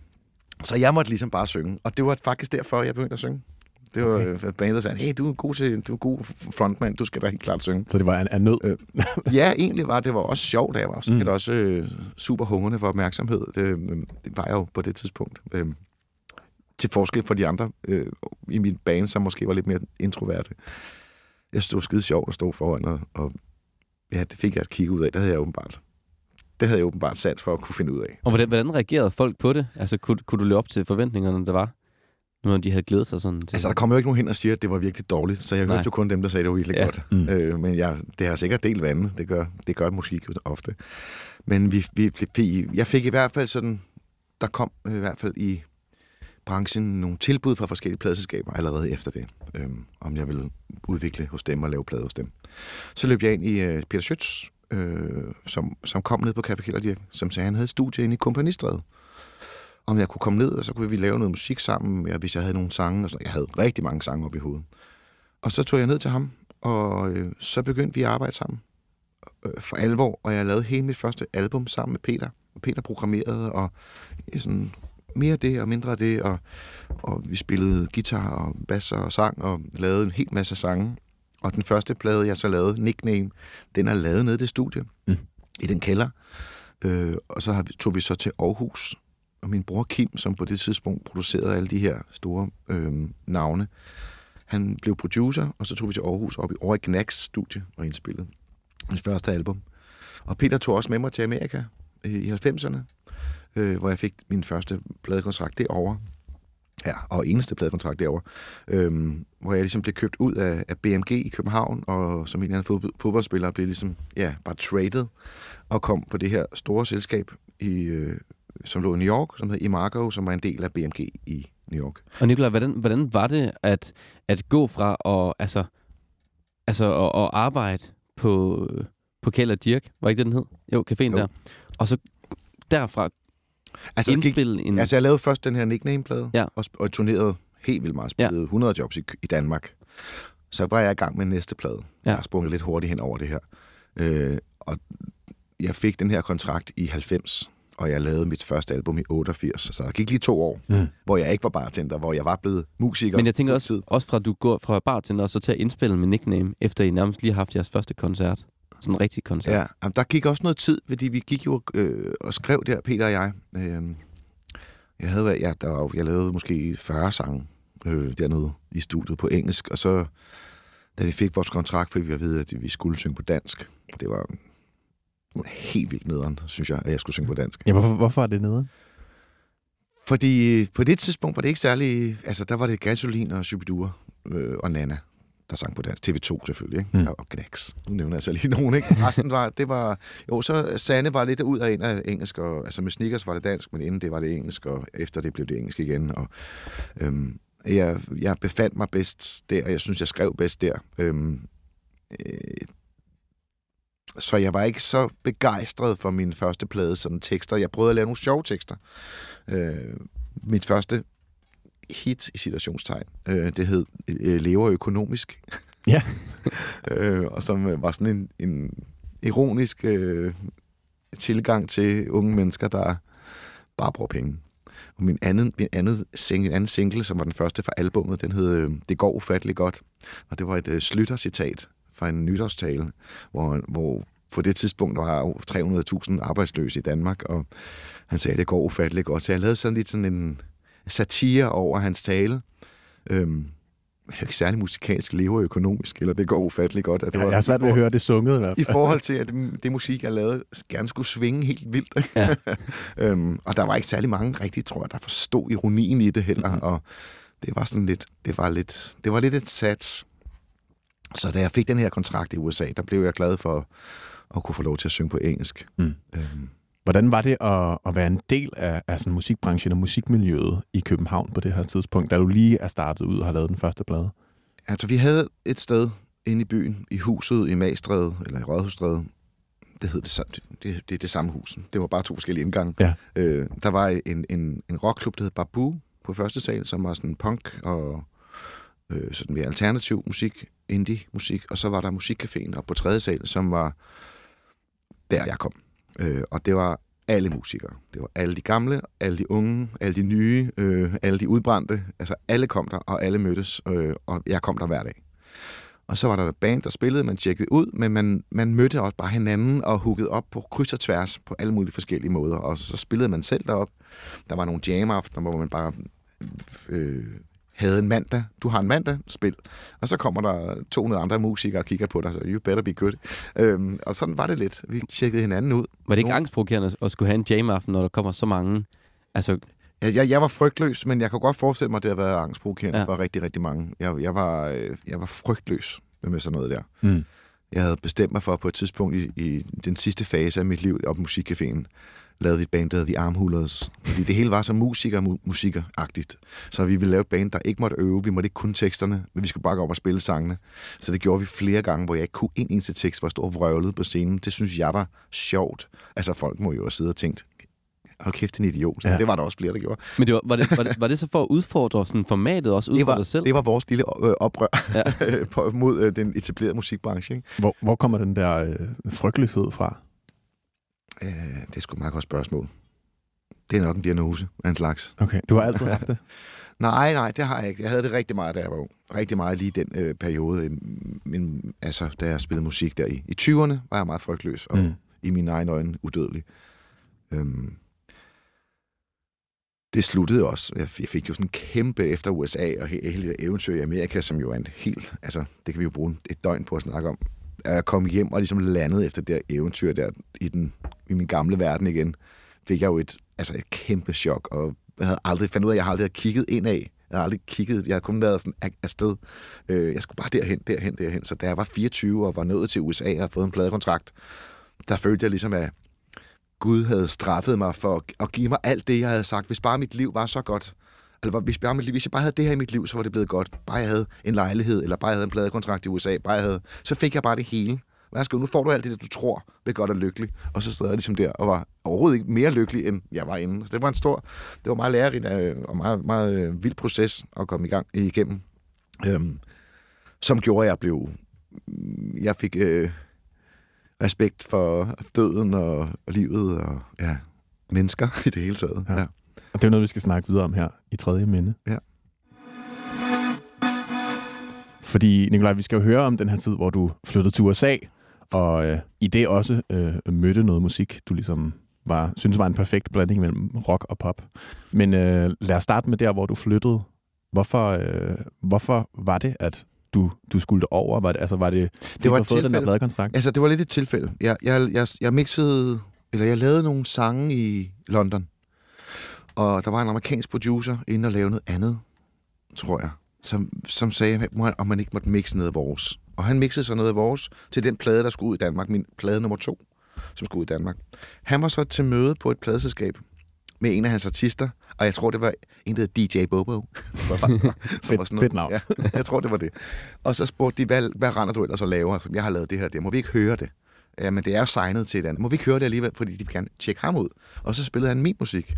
Så jeg måtte ligesom bare synge. Og det var faktisk derfor, jeg begyndte at synge. Det var Okay. okay. bandet, der sagde, hey, du er god til, du er god frontmand, du skal da helt klart synge. Så det var en, en nød. Øh, ja, egentlig var det var også sjovt, da jeg var sikkert Mm. også øh, super hungrende for opmærksomhed. Det, øh, det var jeg jo på det tidspunkt. Øh, til forskel for de andre øh, i min bane, som måske var lidt mere introverte. Jeg stod skide sjovt at stå foran, og, og ja, det fik jeg et kig ud af. Det havde jeg åbenbart. Det havde jeg åbenbart sat for at kunne finde ud af. Og hvordan, hvordan reagerede folk på det? Altså, kunne, kunne du leve op til forventningerne, der var? Når de havde glædet sig sådan til Altså, der kommer jo ikke nogen hen og siger, at det var virkelig dårligt, så jeg Nej. hørte jo kun dem, der sagde, at det var virkelig Ja. godt. Mm. Øh, men jeg, det har sikkert delt vandet. Det gør, det gør musik jo ofte. Men vi, vi, vi, jeg fik i hvert fald sådan... Der kom i hvert fald i branchen nogle tilbud fra forskellige pladselskaber allerede efter det, øh, om jeg ville udvikle hos dem og lave plade hos dem. Så løb jeg ind i øh, Peter Schütz, øh, som, som kom ned på Café Kælderdirk, som sagde, at han havde et studie inde i Kompanistræde. Om jeg kunne komme ned, og så kunne vi lave noget musik sammen, ja, hvis jeg havde nogle sange. Og sådan. Jeg havde rigtig mange sange op i hovedet. Og så tog jeg ned til ham, og øh, så begyndte vi at arbejde sammen øh, for alvor, og jeg lavede hele mit første album sammen med Peter. Og Peter programmerede, og øh, sådan mere det og mindre det, og, og vi spillede guitar og bass og sang, og lavede en hel masse sange. Og den første plade, jeg så lavede, Nickname, den er lavet nede i det studie, Mm. i den kælder. Øh, og så har vi, tog vi så til Aarhus, og min bror Kim, som på det tidspunkt producerede alle de her store øh, navne, han blev producer, og så tog vi til Aarhus op i, over i Knacks studie og indspillede mit første album. Og Peter tog også med mig til Amerika øh, i 90'erne, øh, hvor jeg fik min første pladekontrakt derovre. Ja, og eneste pladekontrakt derovre. Øh, hvor jeg ligesom blev købt ud af, af BMG i København, og som en eller anden fodbold, fodboldspiller blev ligesom, ja, bare traded, og kom på det her store selskab, i, øh, som lå i New York, som hed Imago, som var en del af BMG i New York. Og Nikolaj, hvordan, hvordan var det at, at gå fra at, altså, altså at, at arbejde på, på Kjeld og Dirk, var ikke det, den hed? Jo, caféen Jo. der. Og så derfra Altså, det gik, indspille en... altså jeg lavede først den her nickname-plade, Ja. og, og turnerede helt vildt meget, spillede ja. 100 jobs i, i Danmark. så var jeg i gang med næste plade. Ja. Jeg har sprunget lidt hurtigt hen over det her. Øh, og jeg fik den her kontrakt i 90, og jeg lavede mit første album i 88. Så der gik lige to år, Mm. hvor jeg ikke var bartender, hvor jeg var blevet musiker. Men jeg tænker også, også fra at du går fra bartender og så til at indspille med nickname, efter I nærmest lige har haft jeres første koncert. Sådan en rigtig koncert. Ja, jamen, der gik også noget tid, fordi vi gik jo øh, og skrev der, Peter og jeg. Øh, jeg havde ja, der var, jeg lavede måske 40 sange øh, dernede i studiet på engelsk, og så da vi fik vores kontrakt, fik vi at vide, at vi skulle synge på dansk. Det var helt vildt nederen, synes jeg, at jeg skulle synge på dansk. Ja, hvorfor, hvorfor er det nede? Fordi på det tidspunkt var det ikke særlig... Altså, der var det Gasolin og Shubidua øh, og Nana, der sang på dansk. TV2 selvfølgelig, ikke? Mm. Og Knacks. Nu nævner jeg så lige nogen, ikke? Resten var... Det var jo, så Sanne var lidt ud af ind af engelsk, og, altså med Snickers var det dansk, men inden det var det engelsk, og efter det blev det engelsk igen. Og, øhm, jeg, jeg befandt mig bedst der, og jeg synes, jeg skrev bedst der. Øhm, øh, så jeg var ikke så begejstret for min første plade, sådan tekster. Jeg prøvede at lave nogle sjove tekster. Øh, mit første hit i situationstegn, øh, det hed øh, Lever økonomisk. Ja. øh, og som øh, var sådan en, en ironisk øh, tilgang til unge mennesker, der bare bruger penge. Og min anden, min andet single, anden single, som var den første fra albummet, den hed øh, Det går ufatteligt godt. Og det var et øh, Slytter-citat fra en nytårstale, hvor, hvor på det tidspunkt var der jo 300.000 arbejdsløse i Danmark, og han sagde, det går ufatteligt godt. Så jeg lavede sådan lidt sådan en satire over hans tale. Øhm, det er ikke særlig musikalsk, lever økonomisk, eller det går ufatteligt godt. Altså, det Jeg, var jeg har svært ved at høre det sunget i hvert i forhold til, at det, det musik, jeg lavede, gerne skulle svinge helt vildt. ikke? Ja. øhm, og der var ikke særlig mange rigtigt, tror jeg, der forstod ironien i det heller. Mhm. Mm-hmm. Og det var sådan lidt, det var lidt, det var lidt et sats. Så da jeg fik den her kontrakt i USA, der blev jeg glad for at kunne få lov til at synge på engelsk. Mm. Øhm, Hvordan var det at, at være en del af, af sådan musikbranchen og musikmiljøet i København på det her tidspunkt, da du lige er startet ud og har lavet den første plade? Altså, vi havde et sted inde i byen, i huset i Magstræde, eller i Rådhusstræde. Det hed det, det, det, det er det samme hus. Det var bare to forskellige indgange. Ja. Øh, der var en, en, en rockklub, der hed Babu på første sal, som var sådan punk og øh, sådan mere alternativ musik, indie-musik. Og så var der musikcaféen oppe på tredje sal, som var der, jeg kom. Øh, og det var alle musikere. Det var alle de gamle, alle de unge, alle de nye, øh, alle de udbrændte. Altså alle kom der, og alle mødtes, øh, og jeg kom der hver dag. Og så var der et band, der spillede, man tjekkede ud, men man, man mødte også bare hinanden og huggede op på kryds og tværs på alle mulige forskellige måder. Og så, så spillede man selv derop. Der var nogle jam-aftener, hvor man bare øh, havde en mandag. Du har en mandag, spil. Og så kommer der 200 andre musikere og kigger på dig, så you better be good. Øhm, og sådan var det lidt. Vi tjekkede hinanden ud. Var det ikke angstprovokerende at skulle have en jam-aften, når der kommer så mange? Altså, Jeg, jeg, jeg var frygtløs, men jeg kan godt forestille mig, at det har været angstprovokerende Ja. for rigtig, rigtig mange. Jeg, jeg, var, øh, jeg var frygtløs med sådan noget der. Mm. Jeg havde bestemt mig for på et tidspunkt i, i den sidste fase af mit liv op i musikcaféen, lavede vi et band, der hed The Armhullers. Fordi det hele var så musiker mu- musikeragtigt. Så vi ville lave et band, der ikke måtte øve. Vi måtte ikke kunne teksterne, men vi skulle bare gå op og spille sangene. Så det gjorde vi flere gange, hvor jeg ikke kunne en eneste tekst, hvor jeg stod og vrøvlede på scenen. Det synes jeg var sjovt. Altså folk må jo have siddet og tænkt, hold kæft, en idiot. Ja. Det var der også flere, der gjorde. men det var, var, det, var, det, var det så for at udfordre sådan formatet, også det udfordre var, dig selv? det var vores lille øh, oprør Ja. mod øh, den etablerede musikbranche. Ikke? Hvor, hvor kommer den der øh, frygtelighed fra? Øh, det er sgu et meget godt spørgsmål. Det er nok en diagnose af en slags. Okay, du har altid haft det? Nej, nej, det har jeg ikke. Jeg havde det rigtig meget, da jeg var ung. Rigtig meget lige den øh, periode. øh, Men, altså, da jeg spillede musik der i. I 20'erne var jeg meget frygtløs, og Mm. i mine egne øjne udødelig. Øhm, det sluttede også. Jeg fik jo sådan en kæmpe efter USA og he- hele eventyr i Amerika, som jo er en helt... Altså, det kan vi jo bruge et døgn på at snakke om. At jeg kom hjem og ligesom landede efter det der eventyr der i, den, i min gamle verden igen, fik jeg jo et, altså et kæmpe chok, og jeg havde aldrig fandt ud af, at jeg aldrig havde kigget indad. Jeg havde aldrig kigget, jeg havde kun været sådan afsted. Øh, jeg skulle bare derhen, derhen, derhen. Så da jeg var 24 og var nået til USA og havde fået en pladekontrakt, der følte jeg ligesom, at Gud havde straffet mig for at give mig alt det, jeg havde sagt. Hvis bare mit liv var så godt, eller hvis, bare mit liv, hvis jeg bare havde det her i mit liv, så var det blevet godt. Bare jeg havde en lejlighed, eller bare jeg havde en pladekontrakt i USA, bare jeg havde, så fik jeg bare det hele. Værsgo, nu får du alt det, du tror vil godt og lykkelig. Og så sad jeg ligesom der og var overhovedet ikke mere lykkelig, end jeg var inde. Så det var en stor, det var meget lærerigt øh, og meget, meget øh, vild proces at komme i gang igennem. Øhm, som gjorde, at jeg blev... Jeg fik øh, respekt for døden og, og livet og ja, mennesker i det hele taget. Ja. Ja. Og det er jo noget, vi skal snakke videre om her i tredje minde. Ja. Fordi, Nikolaj, vi skal jo høre om den her tid, hvor du flyttede til USA, og øh, i det også øh, mødte noget musik, du ligesom var, synes var en perfekt blanding mellem rock og pop. Men øh, lad os starte med der, hvor du flyttede. Hvorfor, øh, hvorfor var det, at du, du skulle over? Var det, altså, var det, Det var du fået den der pladekontrakt? Altså, det var lidt et tilfælde. Jeg, jeg, jeg, jeg mixede, eller jeg lavede nogle sange i London. Og der var en amerikansk producer inde og lave noget andet, tror jeg, som, som sagde, om man ikke måtte mixe noget af vores. Og han mixede så noget af vores til den plade, der skulle ud i Danmark. Min plade nummer to, som skulle ud i Danmark. Han var så til møde på et pladeselskab med en af hans artister, og jeg tror, det var en, der hed DJ Bobo. som var sådan fedt navn. Ja, jeg tror, det var det. Og så spurgte de, hvad, hvad render du ellers og laver? Som jeg har lavet det her, det. Må vi ikke høre det? Jamen, det er jo signet til et andet. Må vi ikke høre det alligevel, fordi de gerne tjekke ham ud? Og så spillede han min musik.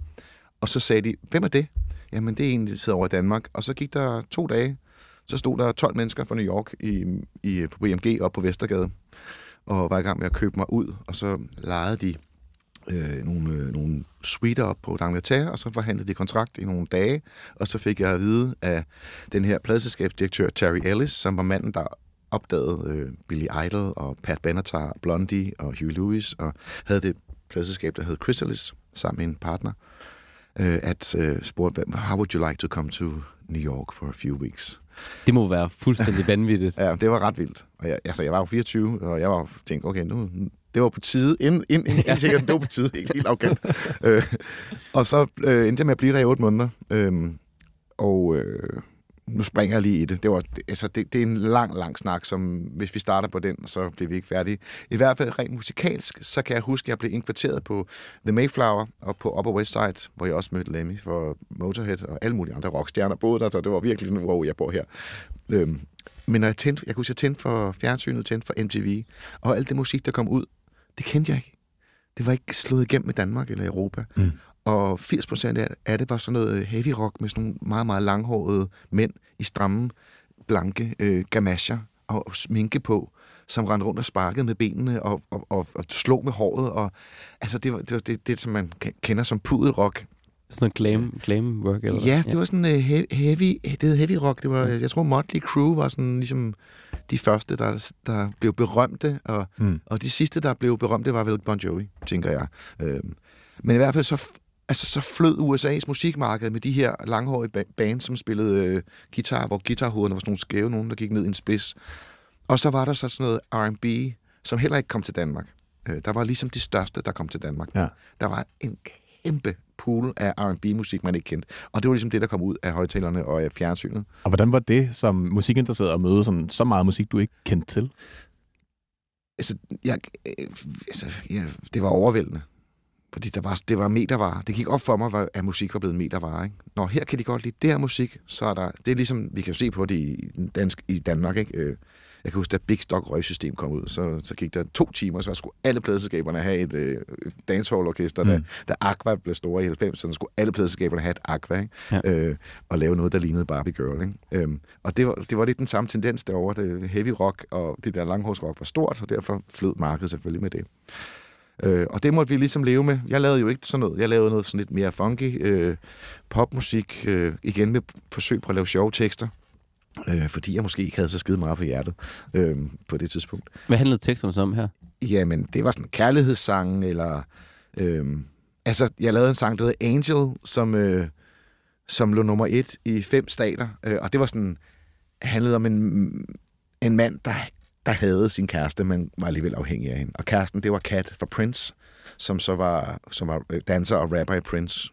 Og så sagde de, hvem er det? Jamen, det er en, der sidder over i Danmark. Og så gik der to dage, så stod der 12 mennesker fra New York i, i, på BMG op på Vestergade, og var i gang med at købe mig ud. Og så lejede de øh, nogle, øh, nogle suiter op på D'Angleterre, og så forhandlede de kontrakt i nogle dage, og så fik jeg at vide af den her pladselskabsdirektør Terry Ellis, som var manden, der opdagede øh, Billy Idol og Pat Benatar, Blondie og Huey Lewis, og havde det pladselskab, der hed Chrysalis, sammen med en partner, øh, at øh, spurgte, "Hvad- how would you like to come to New York for a few weeks? Det må være fuldstændig vanvittigt. Ja, det var ret vildt. Og jeg, altså, jeg var jo 24, og jeg var tænkt, okay, nu, det var på tide. Inden, inden, inden ja. sikkert, det var på tide. Helt, helt afgant. øh, og så øh, endte jeg med at blive der i otte måneder. Øhm, og øh, nu springer jeg lige i det. Det, var, altså, det, det er en lang, lang snak, som hvis vi starter på den, så bliver vi ikke færdige. I hvert fald rent musikalsk, så kan jeg huske, at jeg blev inkvarteret på The Mayflower og på Upper West Side, hvor jeg også mødte Lemmy for Motorhead og alle mulige andre rockstjerner boede der, så det var virkelig sådan, wow, jeg bor her. Øhm, men når jeg tændte, jeg kunne huske, jeg tændte for fjernsynet, tændte for MTV, og alt det musik, der kom ud, det kendte jeg ikke. Det var ikke slået igennem i Danmark eller Europa. Mm. Og 80 procent af det var sådan noget heavy rock med sådan nogle meget, meget langhårede mænd i stramme, blanke øh, gamasjer og sminke på, som rendte rundt og sparkede med benene og, og, og, og slog med håret. Og, altså, det var det, var det, det, som man ke- kender som pudelrock. Sådan noget glam, glam work, eller Ja, det var sådan uh, heavy, det hed heavy rock. Det var, jeg tror, Motley Crue var sådan ligesom de første, der, der blev berømte, og, Mm. og de sidste, der blev berømte, var vel Bon Jovi, tænker jeg. Øhm, men i hvert fald så, altså, så flød USA's musikmarked med de her langhårige ba- bands, som spillede øh, guitar, hvor guitarhovederne var sådan nogle skæve, nogen, der gik ned i en spids. Og så var der så sådan noget R&B, som heller ikke kom til Danmark. Øh, der var ligesom de største, der kom til Danmark. Ja. Der var en kæmpe pool af R&B-musik, man ikke kendte. Og det var ligesom det, der kom ud af højtalerne og af fjernsynet. Og hvordan var det som musikinteresseret at møde sådan, så meget musik, du ikke kendte til? altså, jeg, øh, altså ja, det var overvældende. Fordi der var, det var metervare. Det gik op for mig, at musik var blevet metervare. Ikke? Når her kan de godt lide det her musik, så er der... Det er ligesom, vi kan jo se på det i, dansk, i Danmark. Ikke? Øh, Jeg kan huske, da Big Stock røgsystem kom ud, så, så gik der to timer, så skulle alle pladselskaberne have et øh, dancehall-orkester. Mm. Da, da Aqua blev store i 90'erne, skulle alle pladselskaberne have et Aqua, ikke? Ja. Øh, og lave noget, der lignede Barbie Girl. Ikke? Øhm, og det var, det var lidt den samme tendens derovre. Det heavy rock og det der langhårsrock var stort, og derfor flød markedet selvfølgelig med det. Øh, og det måtte vi ligesom leve med. Jeg lavede jo ikke sådan noget. Jeg lavede noget sådan lidt mere funky øh, popmusik, øh, igen med forsøg på at lave sjove tekster. Øh, fordi jeg måske ikke havde så skide meget på hjertet øh, på det tidspunkt. Hvad handlede teksterne så om her? Jamen, det var sådan en kærlighedssang, eller... Øh, altså, jeg lavede en sang, der hed Angel, som, øh, som lå nummer et i fem stater. Øh, og det var sådan... handlede om en, en mand, der, der havde sin kæreste, men var alligevel afhængig af hende. Og kæresten, det var Kat fra Prince, som så var, som var øh, danser og rapper i Prince.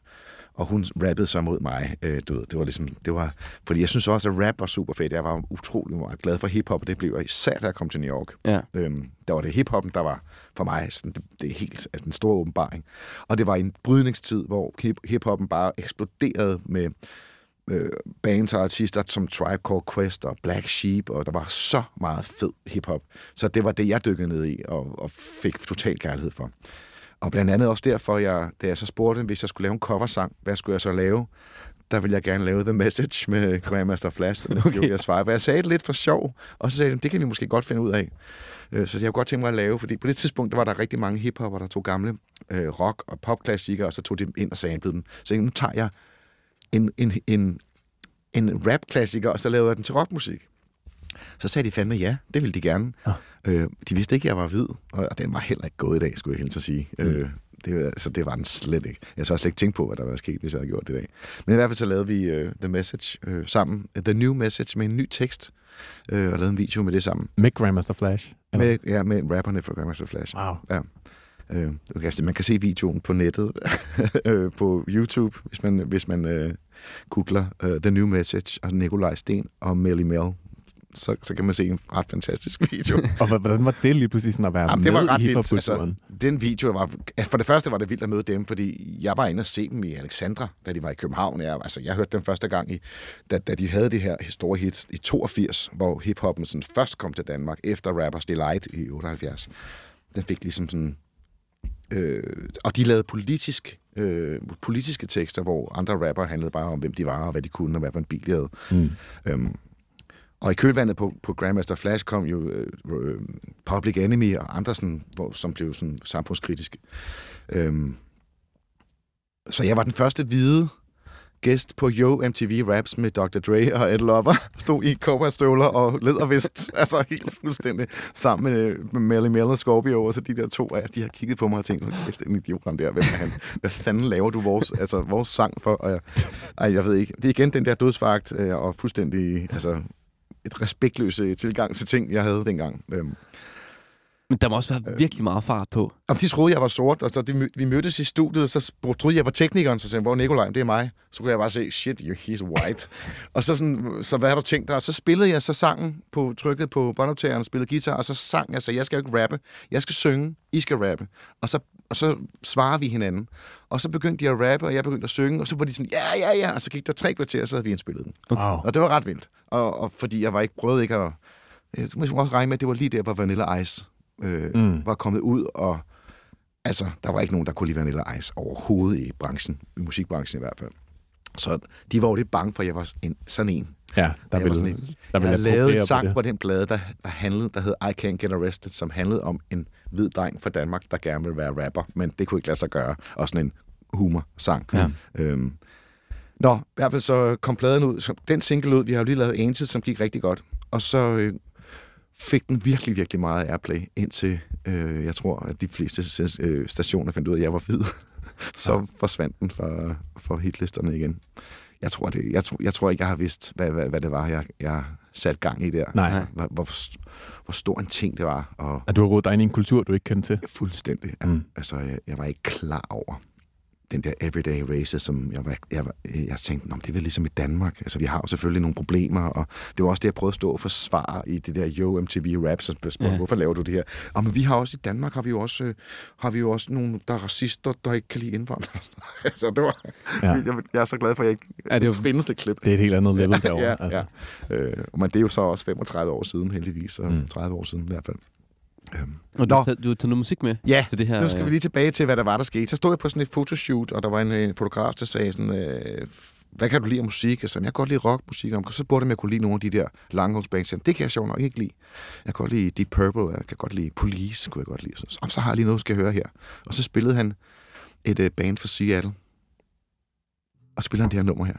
Og hun rappede så mod mig. Øh, du ved, det var ligesom, det var, fordi jeg synes også, at rap var super fedt. Jeg var utrolig meget glad for hiphop, og det blev jeg især, da jeg kom til New York. Ja. Øhm, der var det hiphoppen, der var for mig sådan, det, det er helt altså, en stor åbenbaring. Og det var en brydningstid, hvor hip- hiphoppen bare eksploderede med øh, bands og artister som Tribe Called Quest og Black Sheep, og der var så meget fed hiphop. Så det var det, jeg dykkede ned i og, og fik total kærlighed for. Og blandt andet også derfor, jeg, da jeg så spurgte, hvis jeg skulle lave en coversang, hvad skulle jeg så lave? der ville jeg gerne lave The Message med Grandmaster Flash, og Okay. jeg. For jeg sagde det lidt for sjov, og så sagde de, det kan vi måske godt finde ud af. Øh, Så jeg kunne godt tænke mig at lave, fordi på det tidspunkt, der var der rigtig mange hiphopper, der tog gamle øh, rock- og popklassikere, og så tog de dem ind og samplede dem. Så jeg nu tager jeg en, en, en, en rap-klassiker, og så lavede jeg den til rockmusik. Så sagde de fandme ja, det ville de gerne. Ah. Øh, de vidste ikke, at jeg var hvid, og den var heller ikke gået i dag, skulle jeg helt så sige. Mm. Øh, det, var- så det var den slet ikke. Jeg så slet ikke tænkt på, hvad der var sket, hvis jeg havde gjort det i dag. Men i hvert fald så lavede vi uh, The Message uh, sammen. The New Message med en ny tekst. Uh, og lavede en video med det sammen. Med Grandmaster Flash? Eller? Med, ja, med rapperne fra Grandmaster Flash. Wow. Øh, okay, man kan se videoen på nettet, øh, på YouTube, hvis man, hvis man øh, googler uh, The New Message og Nikolaj Sten og Melly Mel. Så, så kan man se en ret fantastisk video. Og hvordan var det lige pludselig sådan at være Jamen, med det var ret i vildt. Altså, den video var... For det første var det vildt at møde dem, fordi jeg var inde og se dem i Alexandra, da de var i København. Jeg, altså, jeg hørte dem første gang, i, da, da de havde det her store hit i 82, hvor hiphoppen sådan først kom til Danmark, efter Rappers Delight i 78. Den fik ligesom sådan... Øh, og de lavede politisk, øh, politiske tekster, hvor andre rapper handlede bare om, hvem de var, og hvad de kunne, og hvad for en bil de havde. Mm. Øhm, og i kølvandet på, på Grandmaster Flash kom jo øh, øh, Public Enemy og andre, sådan, hvor, som blev sådan samfundskritiske. Øhm, så jeg var den første hvide gæst på Yo MTV Raps med Dr. Dre og Ed Lover. Stod i cowboystøvler og lædervest. altså helt fuldstændig sammen med, med Melly Mel og Scorpio. Og så de der to af de har kigget på mig og tænkt, kæft, en idiot ham der. Hvem er han? Hvad fanden laver du vores, altså, vores sang for? Og jeg, ej, jeg ved ikke. Det er igen den der dødsfagt øh, og fuldstændig altså, et respektløse øh, tilgang til ting, jeg havde dengang. Øhm, men der må også være virkelig meget fart på. Om de troede, jeg var sort, og så de, vi mødtes i studiet, og så troede jeg var teknikeren, så sagde jeg, hvor Nikolaj? Det er mig. Så kunne jeg bare se, shit, you- he's white. og så sådan, så hvad har du tænkt dig? Og så spillede jeg så sangen på trykket på båndoptageren, spillede guitar, og så sang jeg, så jeg skal jo ikke rappe, jeg skal synge, I skal rappe. Og så, og så svarer vi hinanden. Og så begyndte de at rappe, og jeg begyndte at synge, og så var de sådan, ja, ja, ja, og så gik der tre kvarter, og så havde vi indspillet den. Wow. Og det var ret vildt. Og, og fordi jeg var ikke prøvet ikke at... Jeg må også regne med, at det var lige der, hvor Vanilla Ice øh, Mm. var kommet ud, og altså, der var ikke nogen, der kunne lide Vanilla Ice overhovedet i branchen, i musikbranchen i hvert fald. Så de var jo lidt bange for, at jeg var en, sådan en. Ja, der Jeg ville, sådan der en- ville Jeg lavet appropriere en på sang det. på, den plade, der, der, handlede, der hed I Can't Get Arrested, som handlede om en hvid dreng fra Danmark, der gerne ville være rapper, men det kunne ikke lade sig gøre. Og sådan en humor-sang. Ja. Øhm. Nå, i hvert fald så kom pladen ud. Så den single ud, vi har jo lige lavet Angel, som gik rigtig godt. Og så øh, fik den virkelig, virkelig meget airplay, indtil øh, jeg tror, at de fleste øh, stationer fandt ud af, at jeg var hvid. så ja. forsvandt den fra, fra hitlisterne igen. Jeg tror, det, jeg, tror, jeg tror ikke, jeg har vidst, hvad, hvad, hvad det var, jeg, jeg satte gang i der. Nej. Hvor, hvor, hvor stor en ting det var. Og At du har rodet dig ind i en kultur, du ikke kendte til. fuldstændig. Ja. Mm. Altså, jeg, jeg var ikke klar over den der everyday race, som jeg, var, jeg, jeg tænkte, Nå, det er vel ligesom i Danmark. Altså, vi har jo selvfølgelig nogle problemer, og det var også det, jeg prøvede at stå og forsvare i det der Yo MTV Raps, og spørge, Ja. ja. hvorfor laver du det her? Og men vi har også i Danmark, har vi jo også, øh, har vi jo også nogle, der er racister, der ikke kan lide indvandrere. altså, det var, Ja. ja. jeg, jeg, er så glad for, at jeg ikke Er det jo- findes det klip. Det er et helt andet level derovre. ja, altså. ja. Øh, men det er jo så også 35 år siden, heldigvis, og mm. 30 år siden i hvert fald. Øhm. Og du, taget- du har taget noget musik med Ja, til det her. nu skal øh, vi lige tilbage til, hvad der var, der skete. Så stod jeg på sådan et fotoshoot, og der var en, øh, fotograf, der sagde sådan, øh, hvad kan du lide af musik? Jeg sagde, jeg kan godt lide rockmusik. Og så spurgte jeg, om jeg kunne lide nogle af de der sagde, det kan jeg sjovt nok ikke lide. Jeg kan godt lide Deep Purple, jeg kan godt lide Police, kunne jeg godt lide. Så, så, så har jeg lige noget, skal jeg høre her. Og så spillede han et øh, band fra Seattle. Og spillede han det her nummer her.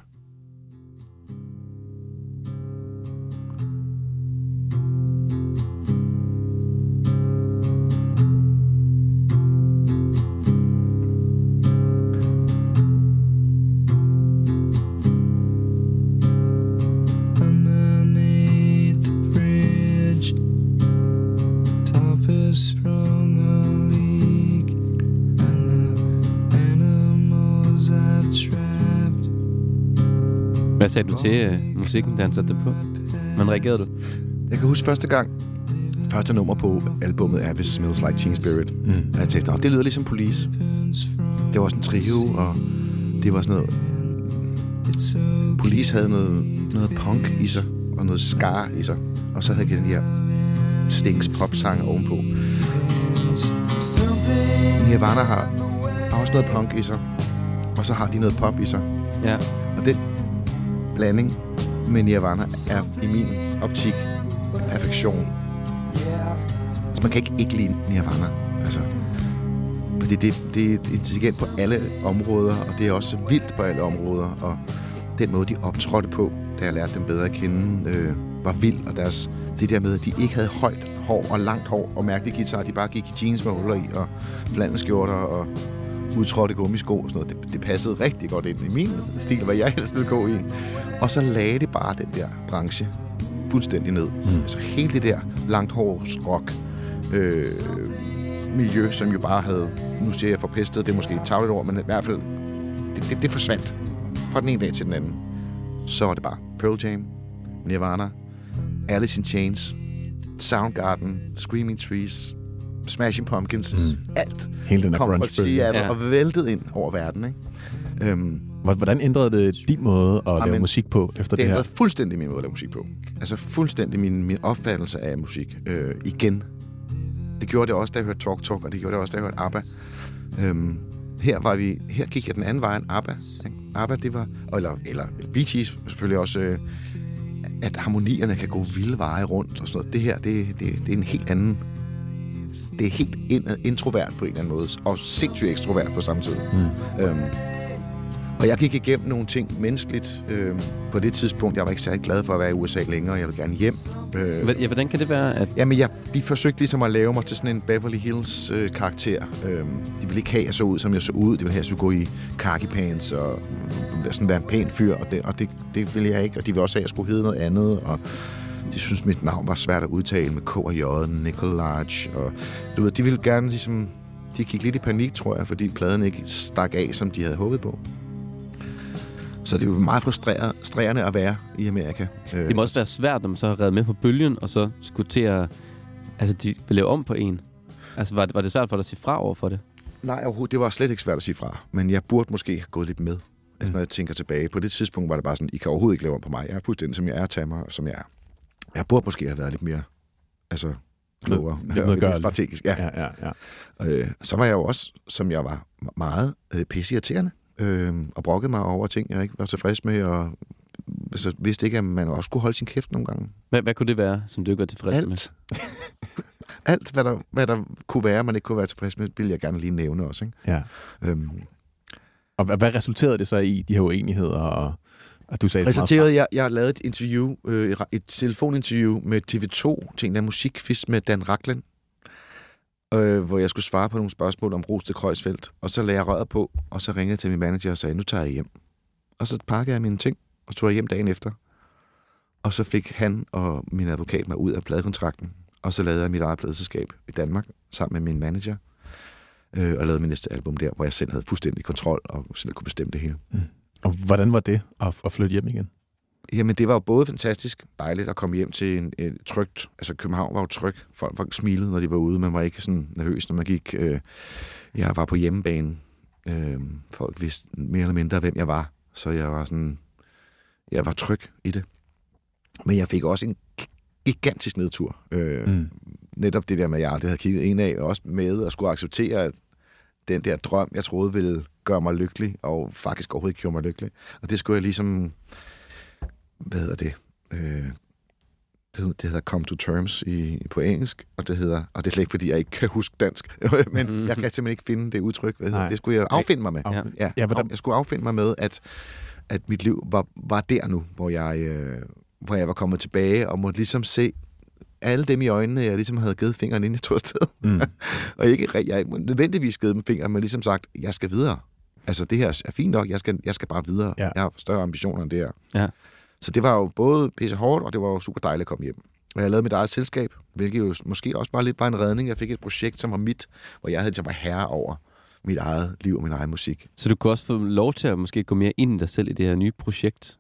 Sagde du til øh, musikken, da han satte det på? Hvordan reagerede du? Jeg kan huske første gang, første nummer på albummet er Hvis Smells Like Teen Spirit. Mm. Og jeg tænkte, "Nå, det lyder ligesom Police. Det var også en trio, og det var sådan noget... Police havde noget, noget punk i sig, og noget scar i sig. Og så havde de den her Stings pop-sang ovenpå. Nirvana har, har også noget punk i sig, og så har de noget pop i sig. Ja. Og den, blanding, men Nirvana er i min optik perfektion. Altså, man kan ikke ikke lide Nirvana. Altså, fordi det, det er intelligent på alle områder, og det er også vildt på alle områder, og den måde, de optrådte på, da jeg lærte dem bedre at kende, øh, var vild, og deres, det der med, at de ikke havde højt hår og langt hår og mærkelige guitar, de bare gik i jeans med huller i, og flandelskjorter og udtrådte gummisko og sådan noget. Det, det passede rigtig godt ind i min stil, hvad jeg helst ville gå i. Og så lagde det bare den der branche fuldstændig ned. Mm. Altså hele det der langt rock øh, miljø, som jo bare havde, nu siger jeg forpestet, det er måske et tavligt ord, men i hvert fald, det, det, det forsvandt fra den ene dag til den anden. Så var det bare Pearl Jam, Nirvana, Alice in Chains, Soundgarden, Screaming Trees, Smashing Pumpkins, mm. alt Hele den kom fra. Seattle Ja. og væltede ind over verden. Ikke? Øhm, Hvor- Hvordan ændrede det din måde at lave Jamen, musik på efter det det her? ændrede fuldstændig min måde at lave musik på. Altså fuldstændig min, min opfattelse af musik øh, igen. Det gjorde det også, da jeg hørte Talk Talk, og det gjorde det også, da jeg hørte ABBA. Øhm, her, var vi, her gik jeg den anden vej end ABBA. Ikke? ABBA, det var... Eller, eller Bee Gees selvfølgelig også... Øh, at harmonierne kan gå vilde veje rundt og sådan noget. Det her, det, det, det er en helt anden... Det er helt ind, introvert på en eller anden måde, og sindssygt ekstrovert på samme tid. Mm. Øhm, og jeg gik igennem nogle ting menneskeligt øh, på det tidspunkt. Jeg var ikke særlig glad for at være i USA længere. Jeg ville gerne hjem. Øh, Ja, hvordan kan det være, at... Jamen, jeg, de forsøgte ligesom at lave mig til sådan en Beverly Hills-karakter. Øh, de ville ikke have, at jeg så ud, som jeg så ud. De ville have, at jeg skulle gå i khaki pants og mm, sådan være en pæn fyr. Og, det, og det, det ville jeg ikke. Og de ville også have, at jeg skulle hedde noget andet. Og de synes mit navn var svært at udtale med K og J, Nicolaj. Og du ved, de ville gerne ligesom... De gik lidt i panik, tror jeg, fordi pladen ikke stak af, som de havde håbet på. Så det er jo meget frustrerende at være i Amerika. Øh, Det må også være svært, når man så har reddet med på bølgen, og så skulle til at... Altså, de vil lave om på en. Altså, var det, var det svært for dig at sige fra over for det? Nej, overhovedet. Det var slet ikke svært at sige fra. Men jeg burde måske have gået lidt med. Altså, når jeg tænker tilbage. På det tidspunkt var det bare sådan, I kan overhovedet ikke lave om på mig. Jeg er fuldstændig, som jeg er, tage mig, som jeg er. Jeg burde måske have været lidt mere, altså, klogere. Lidt medgørlig. strategisk, ja. Ja, ja, ja. Øh, så var jeg jo også, som jeg var meget øh, pisseirriterende. Øh, og brokkede mig over ting, jeg ikke var tilfreds med. Og så vidste ikke, at man også skulle holde sin kæft nogle gange. Hvad, hvad kunne det være, som du ikke var tilfreds med? Alt. Alt, hvad der, hvad der kunne være, man ikke kunne være tilfreds med, ville jeg gerne lige nævne også. Ikke? ja. Øhm, Og hvad, hvad resulterede det så i, de her uenigheder? Og, og du sagde resulterede, jeg, jeg lavede et interview, øh, et telefoninterview med TV2 til en af musikquiz med Dan Raklen, øh, hvor jeg skulle svare på nogle spørgsmål om Ros til Kreuzfeldt. Og så lagde jeg røret på, og så ringede jeg til min manager og sagde, nu tager jeg hjem. Og så pakkede jeg mine ting, og tog jeg hjem dagen efter. Og så fik han og min advokat mig ud af pladekontrakten. Og så lavede jeg mit eget pladeselskab i Danmark, sammen med min manager. Øh, og lavede min næste album der, hvor jeg selv havde fuldstændig kontrol og selv kunne bestemme det hele. Og hvordan var det at, at flytte hjem igen? Jamen, det var jo både fantastisk dejligt at komme hjem til en, et trygt... Altså, København var jo tryg. Folk, folk smilede, når de var ude. Man var ikke sådan nervøs, når man gik... Øh, jeg var på hjemmebane. Øh, folk vidste mere eller mindre, hvem jeg var. Så jeg var sådan... Jeg var tryg i det. Men jeg fik også en gigantisk nedtur. Øh, Mm. netop det der med, at jeg aldrig havde kigget en af, og også med at skulle acceptere, at den der drøm, jeg troede ville gøre mig lykkelig, og faktisk overhovedet ikke gjorde mig lykkelig. Og det skulle jeg ligesom, hvad hedder det? Øh, det, hedder, det hedder come to terms i, på engelsk, og det hedder, og det er slet ikke, fordi jeg ikke kan huske dansk, men Mhm. jeg kan simpelthen ikke finde det udtryk. Hvad hedder, det? det skulle jeg affinde mig med. Ja. Ja. Ja, Ja, hvordan- jeg skulle affinde mig med, at, at mit liv var, var der nu, hvor jeg, øh, hvor jeg var kommet tilbage, og måtte ligesom se alle dem i øjnene, jeg ligesom havde givet fingeren ind i to sted. Mm. og ikke, jeg ikke nødvendigvis givet dem fingeren, men ligesom sagt, jeg skal videre. Altså, det her er fint nok, jeg skal, jeg skal bare videre. Ja. Jeg har større ambitioner end det her. Ja. Så det var jo både pisse hårdt, og det var jo super dejligt at komme hjem. Og jeg lavede mit eget selskab, hvilket jo måske også var lidt bare en redning. Jeg fik et projekt, som var mit, hvor jeg havde ligesom var herre over mit eget liv og min egen musik. Så du kunne også få lov til at måske gå mere ind i dig selv i det her nye projekt?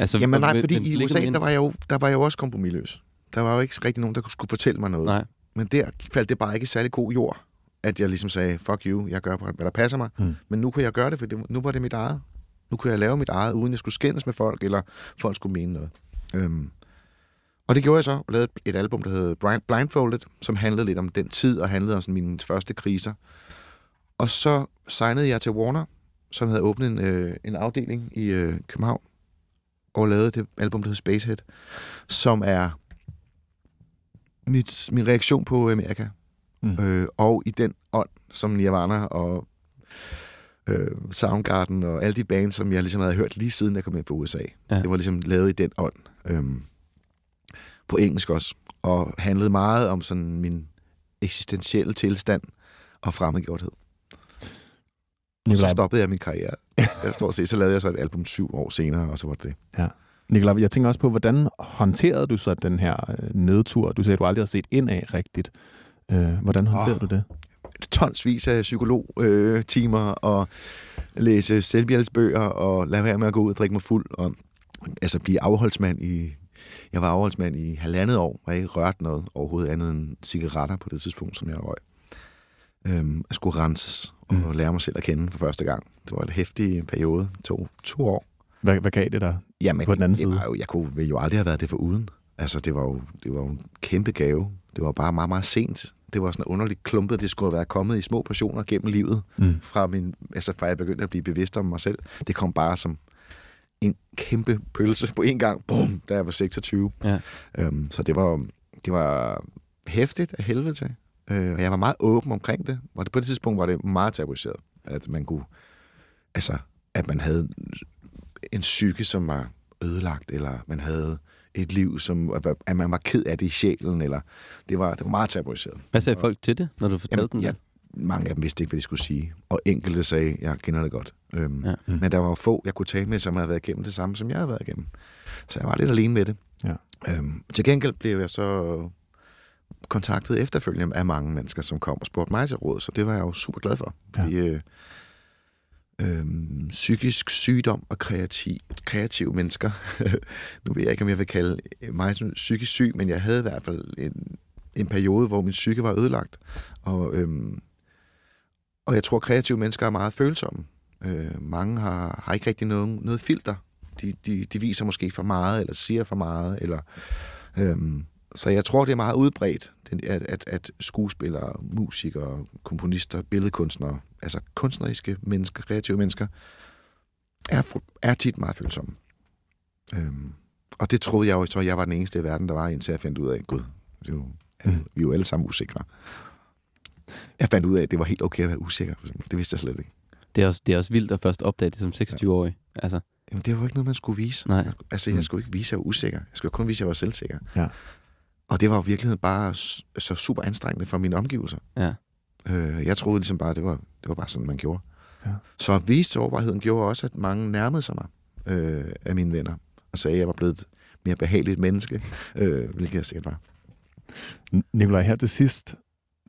Altså, Jamen nej, fordi men i USA, der var, jeg jo, der var jeg jo også kompromilløs. Der var jo ikke rigtig nogen, der skulle fortælle mig noget. Nej. Men der faldt det bare ikke særlig god jord, at jeg ligesom sagde, fuck you, jeg gør, hvad der passer mig. Mm. Men nu kunne jeg gøre det, for det, nu var det mit eget. Nu kunne jeg lave mit eget, uden jeg skulle skændes med folk, eller folk skulle mene noget. Øhm. Og det gjorde jeg så, og lavede et album, der hed Blind- Blindfolded, som handlede lidt om den tid, og handlede om sådan mine første kriser. Og så signede jeg til Warner, som havde åbnet en, øh, en afdeling i øh, København, og lavet det album, der hedder Spacehead, som er mit, min reaktion på Amerika. Mm. Øh, og i den ånd, som Nirvana og øh, Soundgarden og alle de bands, som jeg ligesom havde hørt lige siden jeg kom ind på USA. Ja. Det var ligesom lavet i den ånd. Øhm, på engelsk også. Og handlede meget om sådan min eksistentielle tilstand og fremmedgjorthed. Og så stoppede jeg min karriere. Jeg står set, så lavede jeg så et album syv år senere, og så var det det. Nikolaj, jeg tænker også på, hvordan håndterede du så den her øh, nedtur? Du sagde, at du aldrig har set ind af rigtigt. Øh, hvordan håndterede Åh. du det? tonsvis af psykolog-timer og læse selvhjælpsbøger og lade være med at gå ud og drikke mig fuld og altså blive afholdsmand i jeg var afholdsmand i halvandet år, og jeg ikke rørt noget overhovedet andet end cigaretter på det tidspunkt, som jeg røg. Øhm, jeg skulle renses og Mm. lære mig selv at kende for første gang. Det var en hæftig periode, to, to år. Hvad, hvad gav det dig? Jamen, På den anden side. Jo, jeg kunne ville jo aldrig have været det for uden. Altså, det var jo, det var jo en kæmpe gave. Det var bare meget, meget sent. Det var sådan underligt klumpet. Det skulle været kommet i små portioner gennem livet. Mm. Fra, min, altså, fra jeg begyndte at blive bevidst om mig selv. Det kom bare som en kæmpe pølse på en gang. Bum, da jeg var 26. Ja. Øhm, så det var, det var hæftigt af helvede til. Øh, og jeg var meget åben omkring det. Og det, på det tidspunkt var det meget tabuiseret. At man kunne... Altså, at man havde en psyke, som var ødelagt, eller man havde et liv, som at man var ked af det i sjælen, eller det var, det var meget tabuiseret. Hvad sagde folk til det, når du fortalte dem ja, det? mange af dem vidste ikke, hvad de skulle sige, og enkelte sagde, jeg kender det godt. Øhm, Ja. ja. Men der var få, jeg kunne tale med, som havde været igennem det samme, som jeg havde været igennem. Så jeg var lidt alene med det. Ja. Øhm, til gengæld blev jeg så kontaktet efterfølgende af mange mennesker, som kom og spurgte mig til råd, så det var jeg jo super glad for. Ja. Fordi, øh, øhm, psykisk sygdom og kreativ, kreative mennesker. nu ved jeg ikke, om jeg vil kalde mig psykisk syg, men jeg havde i hvert fald en, en periode, hvor min psyke var ødelagt. Og, øhm, og jeg tror, kreative mennesker er meget følsomme. Øh, mange har, har ikke rigtig nogen, noget filter. De, de, de viser måske for meget, eller siger for meget. Eller, øhm, så jeg tror, det er meget udbredt, den- at, at, at skuespillere, musikere, komponister, billedkunstnere, altså kunstneriske mennesker, kreative mennesker, er, er tit meget følsomme. Øhm, og det troede jeg jo, så jeg var den eneste i verden, der var, indtil jeg fandt ud af, gud, det er jo, Mm. vi er jo alle sammen usikre. Jeg fandt ud af, at det var helt okay at være usikker. For eksempel. Det vidste jeg slet ikke. Det er, også, det er også vildt at først opdage det som 26-årig. Altså, Jamen, det var jo ikke noget, man skulle vise. Nej. Altså, jeg Mm. skulle ikke vise, at jeg var usikker. Jeg skulle kun vise, at jeg var selvsikker. Ja. Og det var jo i virkeligheden bare så super anstrengende for mine omgivelser. Ja. Øh, jeg troede ligesom bare, det var, det var bare sådan, man gjorde. Ja. Så at vise sårbarheden gjorde også, at mange nærmede sig mig øh, af mine venner. Og sagde, at jeg var blevet et mere behageligt menneske, øh, hvilket jeg sikkert var. Nikolaj, her til sidst,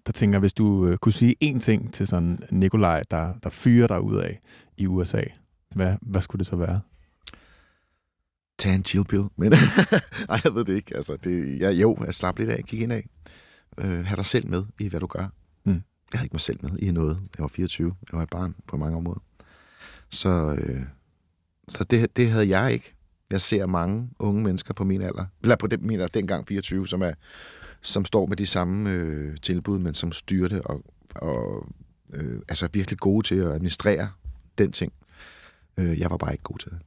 der tænker jeg, hvis du øh, kunne sige én ting til sådan Nikolaj, der, der fyrer dig ud af i USA, hvad, hvad skulle det så være? Tag en chill pill. Men Ej, jeg ved det ikke. Altså, det, jeg, jo, jeg slap lidt af. Kig ind af. Øh, have dig selv med i, hvad du gør. Mm. Jeg havde ikke mig selv med i noget. Jeg var 24. Jeg var et barn på mange områder. Så, øh, så det, det havde jeg ikke. Jeg ser mange unge mennesker på min alder, eller på den, min alder, dengang 24, som, er, som står med de samme øh, tilbud, men som styrer det og, og øh, altså er virkelig gode til at administrere den ting. Øh, jeg var bare ikke god til det.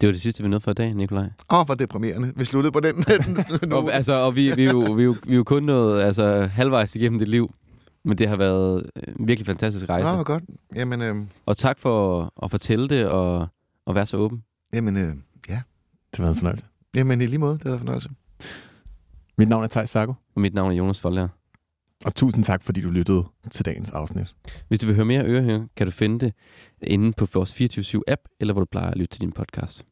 Det var det sidste, vi nåede for i dag, Nikolaj. Åh, oh, hvor deprimerende. Vi sluttede på den. Og, altså, og vi, vi, er jo, vi, er jo, vi er jo kun nået altså, halvvejs igennem dit liv. Men det har været en virkelig fantastisk rejse. Nå, hvor godt. Jamen, øh, Og tak for at fortælle det og, og være så åben. jamen, øh, ja. Det var en fornøjelse. Jamen, i lige måde. Det var en fornøjelse. Mit navn er Thijs Sarko, Og mit navn er Jonas Folder og tusind tak, fordi du lyttede til dagens afsnit. Hvis du vil høre mere Ørehænger, kan du finde det inde på vores 24-7 app, eller hvor du plejer at lytte til din podcast.